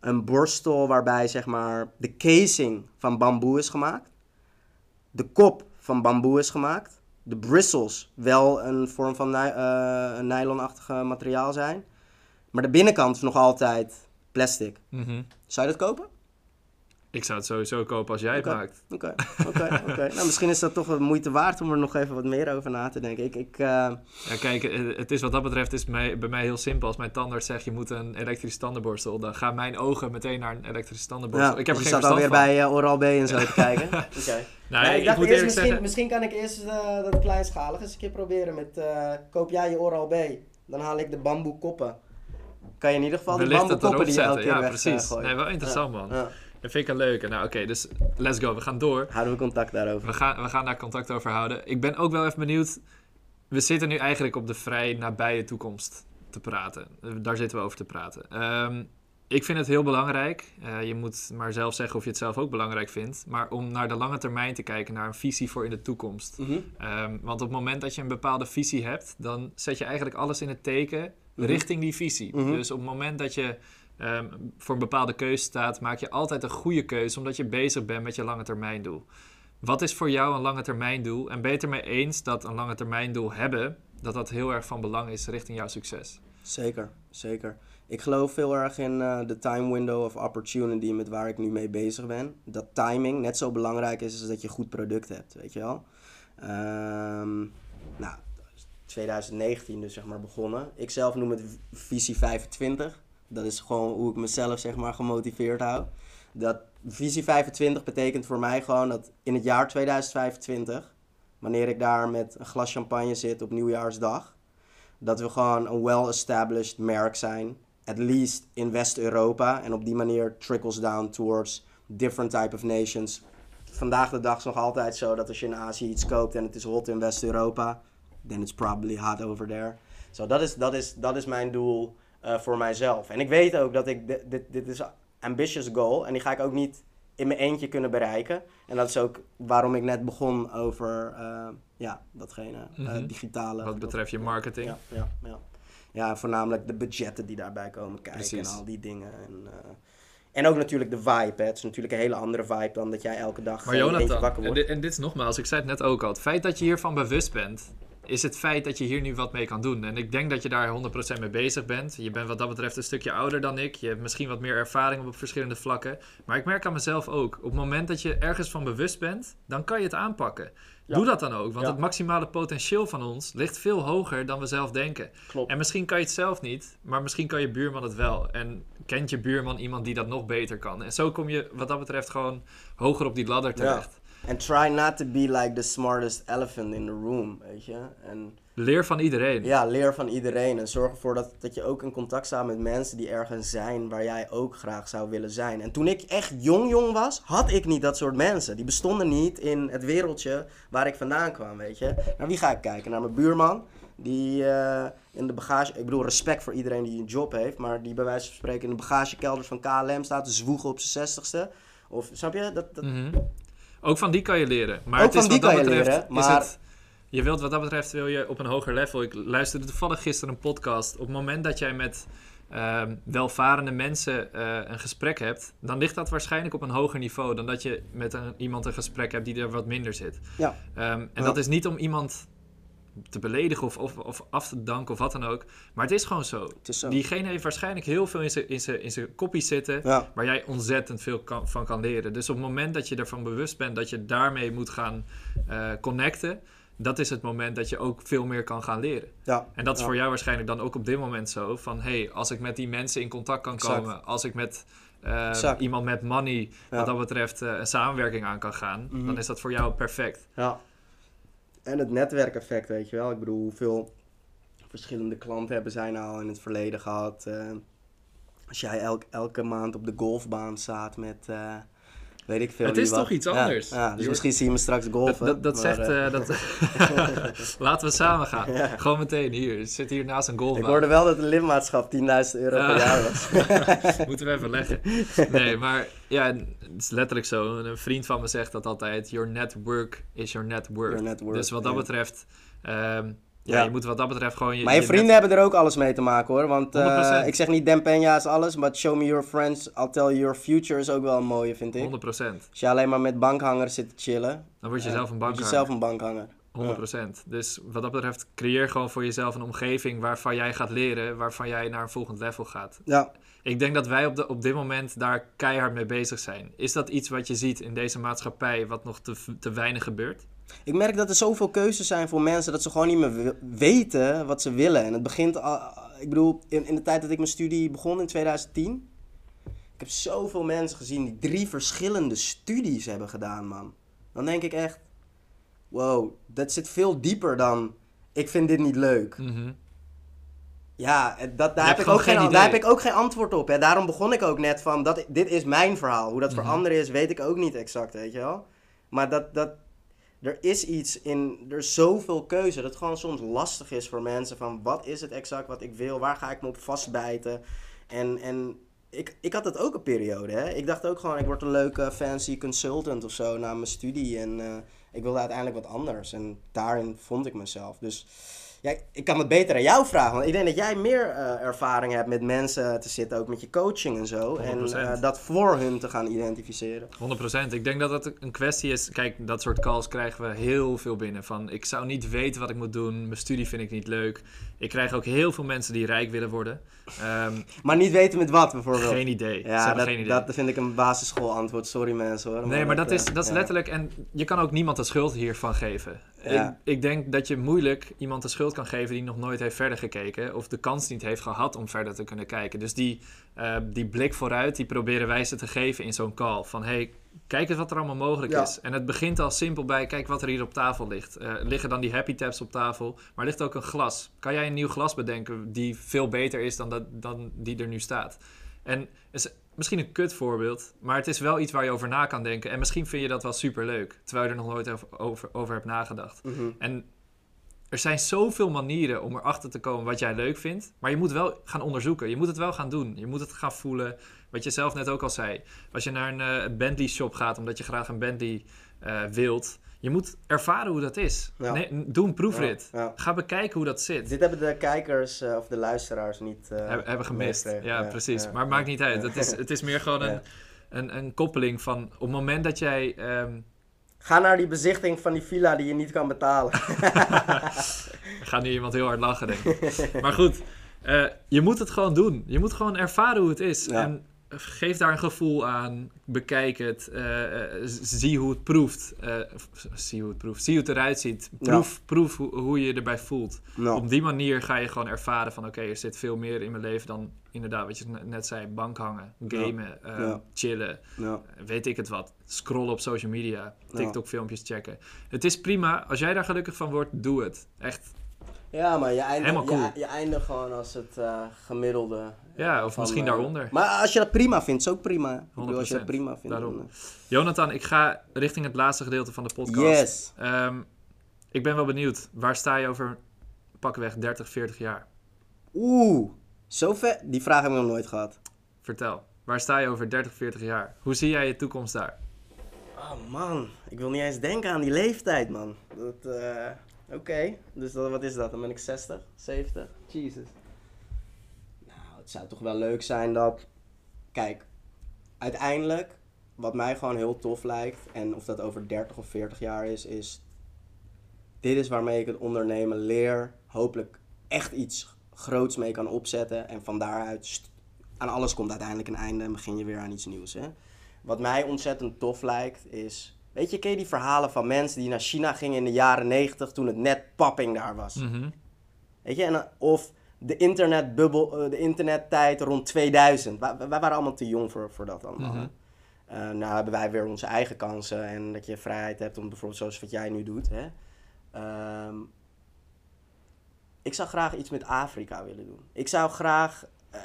een borstel waarbij zeg maar de casing van bamboe is gemaakt. De kop van bamboe is gemaakt. De bristles wel een vorm van ny- eh, een nylonachtige materiaal zijn. Maar de binnenkant is nog altijd plastic. Mhm. Zou je dat kopen? Ik zou het sowieso kopen als jij het Oké. maakt. Oké, oké, oké. (laughs) Nou, misschien is dat toch de moeite waard om er nog even wat meer over na te denken. Ik, ik, eh, Ja, kijk, eh, het is wat dat betreft is mij, bij mij heel simpel. Als mijn tandarts zegt je moet een elektrische tandenborstel, dan gaan mijn ogen meteen naar een elektrische tandenborstel. ja, ik heb er dus geen je zat verstand alweer van. bij eh, Oral-B en zo te (laughs) kijken. Oké. Nee, Nee, ik, ik dacht moet eerst, eerlijk misschien, zeggen, misschien kan ik eerst eh, dat kleinschalig eens een keer proberen met eh, koop jij je Oral-B, dan haal ik de bamboe koppen. Kan je in ieder geval die bamboe erop die je elke zetten. keer Ja, precies. nee, wel interessant, man. Ja. Dat vind ik een leuke. Nou, oké, dus let's go. We gaan door. Houden we contact daarover. We gaan, we gaan daar contact over houden. Ik ben ook wel even benieuwd. We zitten nu eigenlijk op de vrij nabije toekomst te praten. Daar zitten we over te praten. Ehm, ik vind het heel belangrijk. eh, je moet maar zelf zeggen of je het zelf ook belangrijk vindt. Maar om naar de lange termijn te kijken, naar een visie voor in de toekomst. Mhm. Ehm, want op het moment dat je een bepaalde visie hebt, dan zet je eigenlijk alles in het teken Mhm. richting die visie. Mhm. Dus op het moment dat je ehm, voor een bepaalde keuze staat, maak je altijd een goede keuze, omdat je bezig bent met je lange termijn doel. Wat is voor jou een lange termijn doel? En ben je het ermee eens dat een lange termijn doel hebben, dat dat heel erg van belang is richting jouw succes? Zeker, zeker. Ik geloof heel erg in eh, de time window of opportunity met waar ik nu mee bezig ben. Dat timing net zo belangrijk is als dat je goed product hebt, weet je wel. Ehm, nou, 2019 dus zeg maar begonnen. Ik zelf noem het visie 25. Dat is gewoon hoe ik mezelf zeg maar gemotiveerd hou. Dat visie 25 betekent voor mij gewoon dat in het jaar 2025, wanneer ik daar met een glas champagne zit op nieuwjaarsdag, dat we gewoon een well-established merk zijn. At least in West-Europa. En op die manier trickles down towards different type of nations. Vandaag de dag is nog altijd zo dat als je in Azië iets koopt en het is hot in West-Europa, then it's probably hot over there. Zo, dat, is, dat, is, dat is mijn doel eh, voor mijzelf. En ik weet ook dat ik, dit, dit, is een ambitious goal en die ga ik ook niet in mijn eentje kunnen bereiken. En dat is ook waarom ik net begon over uh, ja, datgene, uh, Mhm. digitale. Wat betreft je marketing. Ja, ja, ja. ja, voornamelijk de budgetten die daarbij komen kijken Precies. en al die dingen. En, eh, en ook natuurlijk de vibe. Hè. Het is natuurlijk een hele andere vibe dan dat jij elke dag Maar eh, Jonathan, wakker en wordt. dit, en dit is nogmaals, ik zei het net ook al. Het feit dat je hiervan bewust bent, is het feit dat je hier nu wat mee kan doen. En ik denk dat je daar 100% mee bezig bent. Je bent wat dat betreft een stukje ouder dan ik. Je hebt misschien wat meer ervaring op verschillende vlakken. Maar ik merk aan mezelf ook, op het moment dat je ergens van bewust bent, dan kan je het aanpakken. Ja. Doe dat dan ook, want Ja. het maximale potentieel van ons ligt veel hoger dan we zelf denken. Klopt. En misschien kan je het zelf niet, maar misschien kan je buurman het wel. En kent je buurman iemand die dat nog beter kan. En zo kom je wat dat betreft gewoon hoger op die ladder terecht. En try not to be like the smartest elephant in the room, weet je. En Leer van iedereen. ja, leer van iedereen. En zorg ervoor dat, dat je ook in contact staat met mensen die ergens zijn waar jij ook graag zou willen zijn. En toen ik echt jong jong was, had ik niet dat soort mensen. Die bestonden niet in het wereldje waar ik vandaan kwam, weet je. Naar wie ga ik kijken? Naar mijn buurman. Die eh, in de bagage... Ik bedoel, respect voor iedereen die een job heeft. Maar die bij wijze van spreken in de bagagekelders van KLM staat te zwoegen op zijn zestigste. Of, snap je? Dat, dat, Mhm. Ook van die kan je leren. Maar Ook het is van die wat dat kan je betreft, leren, is maar- het, je wilt wat dat betreft wil je op een hoger level. Ik luisterde toevallig gisteren een podcast. Op het moment dat jij met ehm, welvarende mensen eh, een gesprek hebt, dan ligt dat waarschijnlijk op een hoger niveau dan dat je met een, iemand een gesprek hebt die er wat minder zit. Ja. Ehm, en Ja. dat is niet om iemand te beledigen of, of, of af te danken of wat dan ook. Maar het is gewoon zo. Het is zo. Diegene heeft waarschijnlijk heel veel in zijn- in zijn in zijn koppie zitten Ja. waar jij ontzettend veel kan- van kan leren. Dus op het moment dat je ervan bewust bent dat je daarmee moet gaan eh, connecten, dat is het moment dat je ook veel meer kan gaan leren. Ja. En dat is Ja. voor jou waarschijnlijk dan ook op dit moment zo van, hey, als ik met die mensen in contact kan Exact. komen, als ik met eh, iemand met money, wat dat betreft, eh, een samenwerking aan kan gaan, Mhm. dan is dat voor jou perfect. Ja. En het netwerkeffect, weet je wel. Ik bedoel, hoeveel verschillende klanten hebben zij nou in het verleden gehad. eh, als jij elk, elke maand op de golfbaan staat met, eh, weet ik veel Het is wat. toch iets anders? Ja, dus misschien zie je me straks Dat, golfen. dat, dat maar, zegt, eh, eh, dat... (laughs) laten we samen gaan. Ja. Gewoon meteen hier. Ik zit hier naast een ik golfbaan. hoorde wel dat het lidmaatschap 10.000 euro per jaar was. (laughs) Moeten we even leggen. Nee, maar ja, het is letterlijk zo. Een vriend van me zegt dat altijd. Your network is your net worth. Your dus wat dat betreft... ehm, ja, Ja. je moet wat dat betreft gewoon... Je, Maar je je vrienden hebben er ook alles mee te maken hoor. Want eh, 100%. ik zeg niet Dan Peña is alles, maar show me your friends, I'll tell you your future is ook wel een mooie, vind ik. net 100%. Als je alleen maar met bankhangers zit te chillen, Dan word je eh, zelf een word bankhanger. je zelf een bankhanger. 100%. Dus wat dat betreft, creëer gewoon voor jezelf een omgeving waarvan jij gaat leren, waarvan jij naar een volgend level gaat. Ja, Ik denk dat wij op, de, op dit moment daar keihard mee bezig zijn. Is dat iets wat je ziet in deze maatschappij, wat nog te, te weinig gebeurt? Ik merk dat er zoveel keuzes zijn voor mensen dat ze gewoon niet meer we- weten wat ze willen. En het begint al, ik bedoel, in, in de tijd dat ik mijn studie begon in 2010. Ik heb zoveel mensen gezien die drie verschillende studies hebben gedaan, man. Dan denk ik echt, wow, dat zit veel dieper dan, ik vind dit niet leuk. Mhm. Ja, dat, daar, heb ik ook geen, daar heb ik ook geen antwoord op. Hè. Daarom begon ik ook net van, dat, dit is mijn verhaal. Hoe dat voor Mhm. anderen is, weet ik ook niet exact, weet je wel. Maar dat, dat, er is iets in, er is zoveel keuze, dat het gewoon soms lastig is voor mensen van, wat is het exact wat ik wil? Waar ga ik me op vastbijten? En, en ik, ik had dat ook een periode, hè. Ik dacht ook gewoon, ik word een leuke fancy consultant of zo na mijn studie. En eh, ik wilde uiteindelijk wat anders. En daarin vond ik mezelf. Dus ja, ik kan het beter aan jou vragen. Want ik denk dat jij meer eh, ervaring hebt met mensen te zitten, ook met je coaching en zo. En 100%. eh, dat voor hun te gaan identificeren. 100%. Ik denk dat het een kwestie is. Kijk, dat soort calls krijgen we heel veel binnen. Van ik zou niet weten wat ik moet doen. Mijn studie vind ik niet leuk. Ik krijg ook heel veel mensen die rijk willen worden. Ehm, (laughs) Maar niet weten met wat bijvoorbeeld. geen idee. Ja, dat, geen idee. dat vind ik een basisschoolantwoord. Sorry mensen hoor. Nee, maar dat is, eh, dat is ja. letterlijk. En je kan ook niemand de schuld hiervan geven. Ja. Ik, ik denk dat je moeilijk iemand de schuld kan geven die nog nooit heeft verder gekeken. Of de kans niet heeft gehad om verder te kunnen kijken. Dus die, eh, die blik vooruit, die proberen wij ze te geven in zo'n call. Van hey, kijk eens wat er allemaal mogelijk Ja. is. En het begint al simpel bij, kijk wat er hier op tafel ligt. Eh, liggen dan die happy taps op tafel, maar ligt ook een glas. Kan jij een nieuw glas bedenken die veel beter is dan, dat, dan die er nu staat? En is misschien een kut voorbeeld, maar het is wel iets waar je over na kan denken. En misschien vind je dat wel super leuk, terwijl je er nog nooit over, over, over hebt nagedacht. Mhm. En er zijn zoveel manieren om erachter te komen wat jij leuk vindt. Maar je moet wel gaan onderzoeken. Je moet het wel gaan doen. Je moet het gaan voelen. Wat je zelf net ook al zei. Als je naar een eh, Bentley shop gaat omdat je graag een Bentley eh, wilt. Je moet ervaren hoe dat is. Ja. Nee, doe een proefrit. Ja, ja. Ga bekijken hoe dat zit. Dit hebben de kijkers eh, of de luisteraars niet eh, hebben, hebben gemist. Ja, precies. Maar maakt niet uit. Het is, (laughs) het is meer gewoon een, een, een koppeling van... Op het moment dat jij... ehm, Ga naar die bezichting van die villa die je niet kan betalen. Er (laughs) gaat nu iemand heel hard lachen, denk ik. (laughs) maar goed, eh, je moet het gewoon doen. Je moet gewoon ervaren hoe het is. En geef daar een gevoel aan. Bekijk het. eh, eh, zie hoe het proeft. Eh, zie hoe het proeft. Zie hoe het eruit ziet. Proef, proef hoe, hoe je je erbij voelt. Op die manier ga je gewoon ervaren van... oké, er zit veel meer in mijn leven dan inderdaad wat je ne- net zei. Bank hangen, gamen, eh, Ja. chillen. Weet ik het wat. Scrollen op social media. TikTok filmpjes checken. Het is prima. Als jij daar gelukkig van wordt, doe het. Echt. Ja, maar je eindigt, cool. je, je eindigt gewoon als het eh, gemiddelde. Ja, eh, of van, misschien eh, daaronder. Maar als je dat prima vindt, is ook prima. Ik bedoel, als je dat 100%, prima vindt. daarom. dan, Jonathan, ik ga richting het laatste gedeelte van de podcast. Yes. Ehm, ik ben wel benieuwd. Waar sta je over pakweg 30, 40 jaar? Oeh, zo vet. Die vraag heb ik nog nooit gehad. Vertel. Waar sta je over 30, 40 jaar? Hoe zie jij je toekomst daar? Oh man, ik wil niet eens denken aan die leeftijd, man. Dat, Oké, dus dat, wat is dat? Dan ben ik 60, 70? Jesus. Nou, het zou toch wel leuk zijn dat... Kijk, uiteindelijk, wat mij gewoon heel tof lijkt... en of dat over 30 of 40 jaar is, is... Dit is waarmee ik het ondernemen leer. Hopelijk echt iets groots mee kan opzetten. En van daaruit... Aan alles komt uiteindelijk een einde en begin je weer aan iets nieuws, hè. Wat mij ontzettend tof lijkt is. Weet je, ken je die verhalen van mensen die naar China gingen in de jaren 90 toen het net popping daar was? Mhm. Weet je, en, dan- of de internetbubbel, eh, de internettijd rond 2000. Wij, wij waren allemaal te jong voor, voor dat allemaal. Mhm. Eh, nou hebben wij weer onze eigen kansen en dat je vrijheid hebt om bijvoorbeeld zoals wat jij nu doet. Hè? Ehm, ik zou graag iets met Afrika willen doen. Ik zou graag, eh,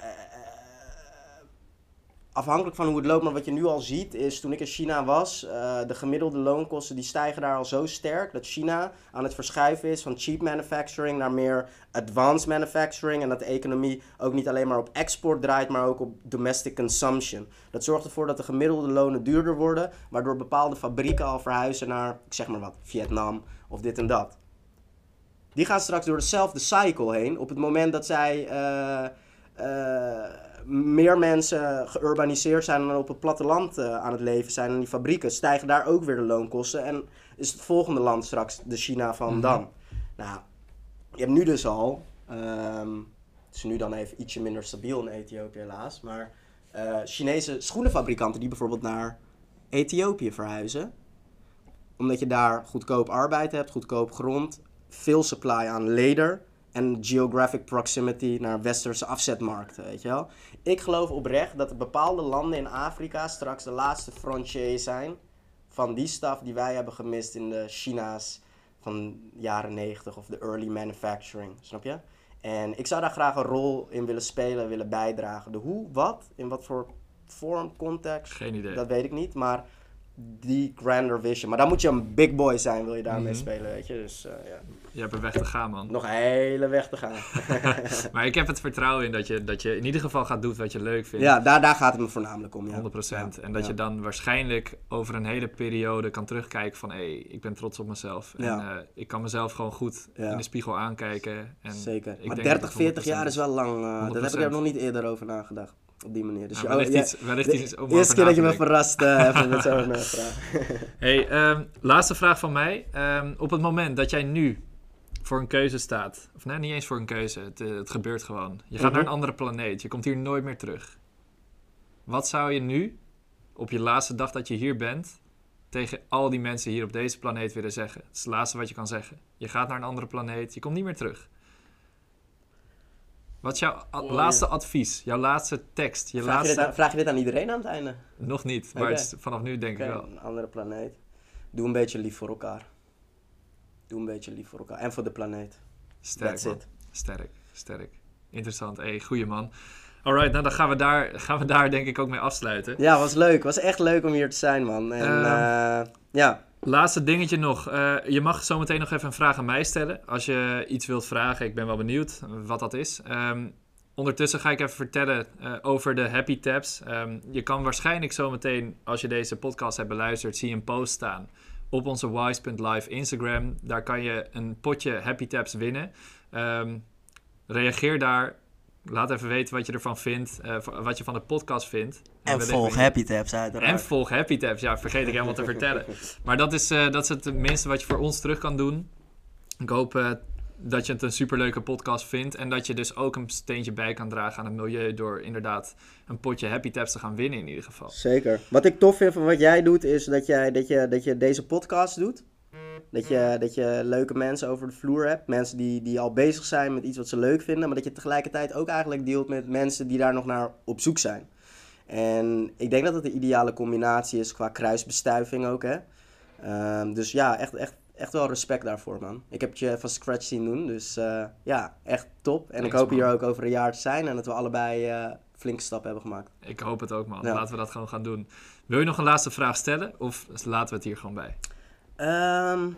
afhankelijk van hoe het loopt, maar wat je nu al ziet is toen ik in China was, eh, de gemiddelde loonkosten die stijgen daar al zo sterk dat China aan het verschuiven is van cheap manufacturing naar meer advanced manufacturing en dat de economie ook niet alleen maar op export draait, maar ook op domestic consumption. Dat zorgt ervoor dat de gemiddelde lonen duurder worden, waardoor bepaalde fabrieken al verhuizen naar, ik zeg maar wat, Vietnam of dit en dat. Die gaan straks door dezelfde cycle heen. Op het moment dat zij eh, eh, meer mensen geurbaniseerd zijn en op het platteland eh, aan het leven zijn en die fabrieken, stijgen daar ook weer de loonkosten. En is het volgende land straks de China van Mhm. dan. Nou, je hebt nu dus al, ehm, het is nu dan even ietsje minder stabiel in Ethiopië helaas, maar eh, Chinese schoenenfabrikanten die bijvoorbeeld naar Ethiopië verhuizen. Omdat je daar goedkoop arbeid hebt, goedkoop grond, veel supply aan leder en geographic proximity naar westerse afzetmarkten, weet je wel. Ik geloof oprecht dat bepaalde landen in Afrika straks de laatste frontier zijn van die staf die wij hebben gemist in de China's van jaren 90 of de early manufacturing, snap je? En ik zou daar graag een rol in willen spelen, willen bijdragen. De hoe, wat, in wat voor vorm, context, Geen idee. dat weet ik niet, maar die grander vision. Maar dan moet je een big boy zijn, wil je daarmee Mhm. spelen, weet je. Dus eh, ja, Je hebt een weg te gaan, man. nog een hele weg te gaan. (laughs) Maar ik heb het vertrouwen in dat je, dat je in ieder geval gaat doen wat je leuk vindt. ja, daar, daar gaat het me voornamelijk om, ja. 100%. Ja, En dat ja. je dan waarschijnlijk over een hele periode kan terugkijken van... hé, hey, ik ben trots op mezelf. En eh, ik kan mezelf gewoon goed Ja. in de spiegel aankijken. En Zeker. ik Maar denk 30, dat het 40 jaar 100% is wel lang. eh, dat heb ik 100%. er nog niet eerder over nagedacht. Op die manier. Dus Ja, wellicht iets, wellicht de iets om eerste over keer dat je me verrast eh even met zo'n (laughs) eh, vraag. Hey, ehm, laatste vraag van mij. Ehm, op het moment dat jij nu voor een keuze staat, of nee, niet eens voor een keuze, het, eh, het gebeurt gewoon. Je gaat Mhm. naar een andere planeet, je komt hier nooit meer terug. Wat zou je nu, op je laatste dag dat je hier bent, tegen al die mensen hier op deze planeet willen zeggen? Het is het laatste wat je kan zeggen. Je gaat naar een andere planeet, je komt niet meer terug. Wat is jouw Oh, laatste advies, jouw laatste tekst, je Vraag je, laatste... dit aan, vraag je dit aan iedereen aan het einde? Nog niet, maar het is vanaf nu denk ik wel. een andere planeet. Doe een beetje lief voor elkaar. Doe een beetje lief voor elkaar. En voor de planeet. Sterk. Sterk, sterk. Interessant. Hey, goeie man. Alright, nou dan gaan we, daar, (laughs) gaan we daar denk ik ook mee afsluiten. Ja, was leuk. Was echt leuk om hier te zijn, man. En Ehm. eh, ja, Laatste dingetje nog. Eh, je mag zometeen nog even een vraag aan mij stellen. Als je iets wilt vragen, ik ben wel benieuwd wat dat is. Ehm, ondertussen ga ik even vertellen uh, over de Happy Tabs. Um, je kan waarschijnlijk zometeen, als je deze podcast hebt beluisterd, zie een post staan op onze wise.live Instagram. Daar kan je een potje Happy Tabs winnen. Um, reageer daar. Laat even weten wat je ervan vindt, uh, wat je van de podcast vindt. En, en volg Happy Tabs uiteraard. En volg Happy Tabs, ja, vergeet ik helemaal te vertellen. (laughs) Maar dat is, uh, dat is het minste wat je voor ons terug kan doen. Ik hoop uh, dat je het een superleuke podcast vindt. En dat je dus ook een steentje bij kan dragen aan het milieu. Door inderdaad een potje Happy Tabs te gaan winnen in ieder geval. Zeker. Wat ik tof vind van wat jij doet, is dat, jij, dat, je, dat je deze podcast doet. Dat je, dat je leuke mensen over de vloer hebt. Mensen die, die al bezig zijn met iets wat ze leuk vinden. Maar dat je tegelijkertijd ook eigenlijk deelt met mensen die daar nog naar op zoek zijn. En ik denk dat het de ideale combinatie is qua kruisbestuiving ook. Hè? Um, dus ja, echt, echt, echt wel respect daarvoor, man. Ik heb het je van scratch zien doen. Dus uh, ja, echt top. En Thanks, ik hoop man. hier ook over een jaar te zijn. En dat we allebei uh, flinke stappen hebben gemaakt. Ik hoop het ook, man. Ja. Laten we dat gewoon gaan doen. Wil je nog een laatste vraag stellen? Of laten we het hier gewoon bij? Um,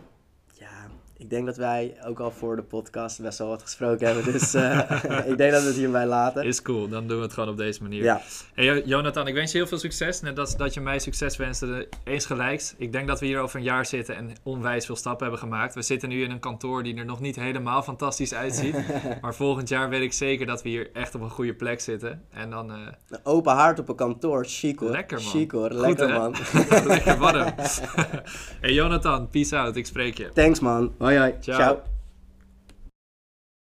ja, ik denk dat wij ook al voor de podcast best wel wat gesproken hebben. Dus uh, (laughs) ik denk dat we het hierbij laten. Is cool, dan doen we het gewoon op deze manier. Ja. Hey, Jonathan, ik wens je heel veel succes. Net als dat je mij succes wenste, eens gelijks. Ik denk dat we hier over een jaar zitten en onwijs veel stappen hebben gemaakt. We zitten nu in een kantoor die er nog niet helemaal fantastisch uitziet. (laughs) maar volgend jaar weet ik zeker dat we hier echt op een goede plek zitten. En dan... Uh... Een open haard op een kantoor, chic hoor. Lekker man. Chic hoor, lekker Goed, man. (laughs) Lekker warm. hey Jonathan, peace out. Ik spreek je. Thanks man. Oi, oi. Tchau. Tchau.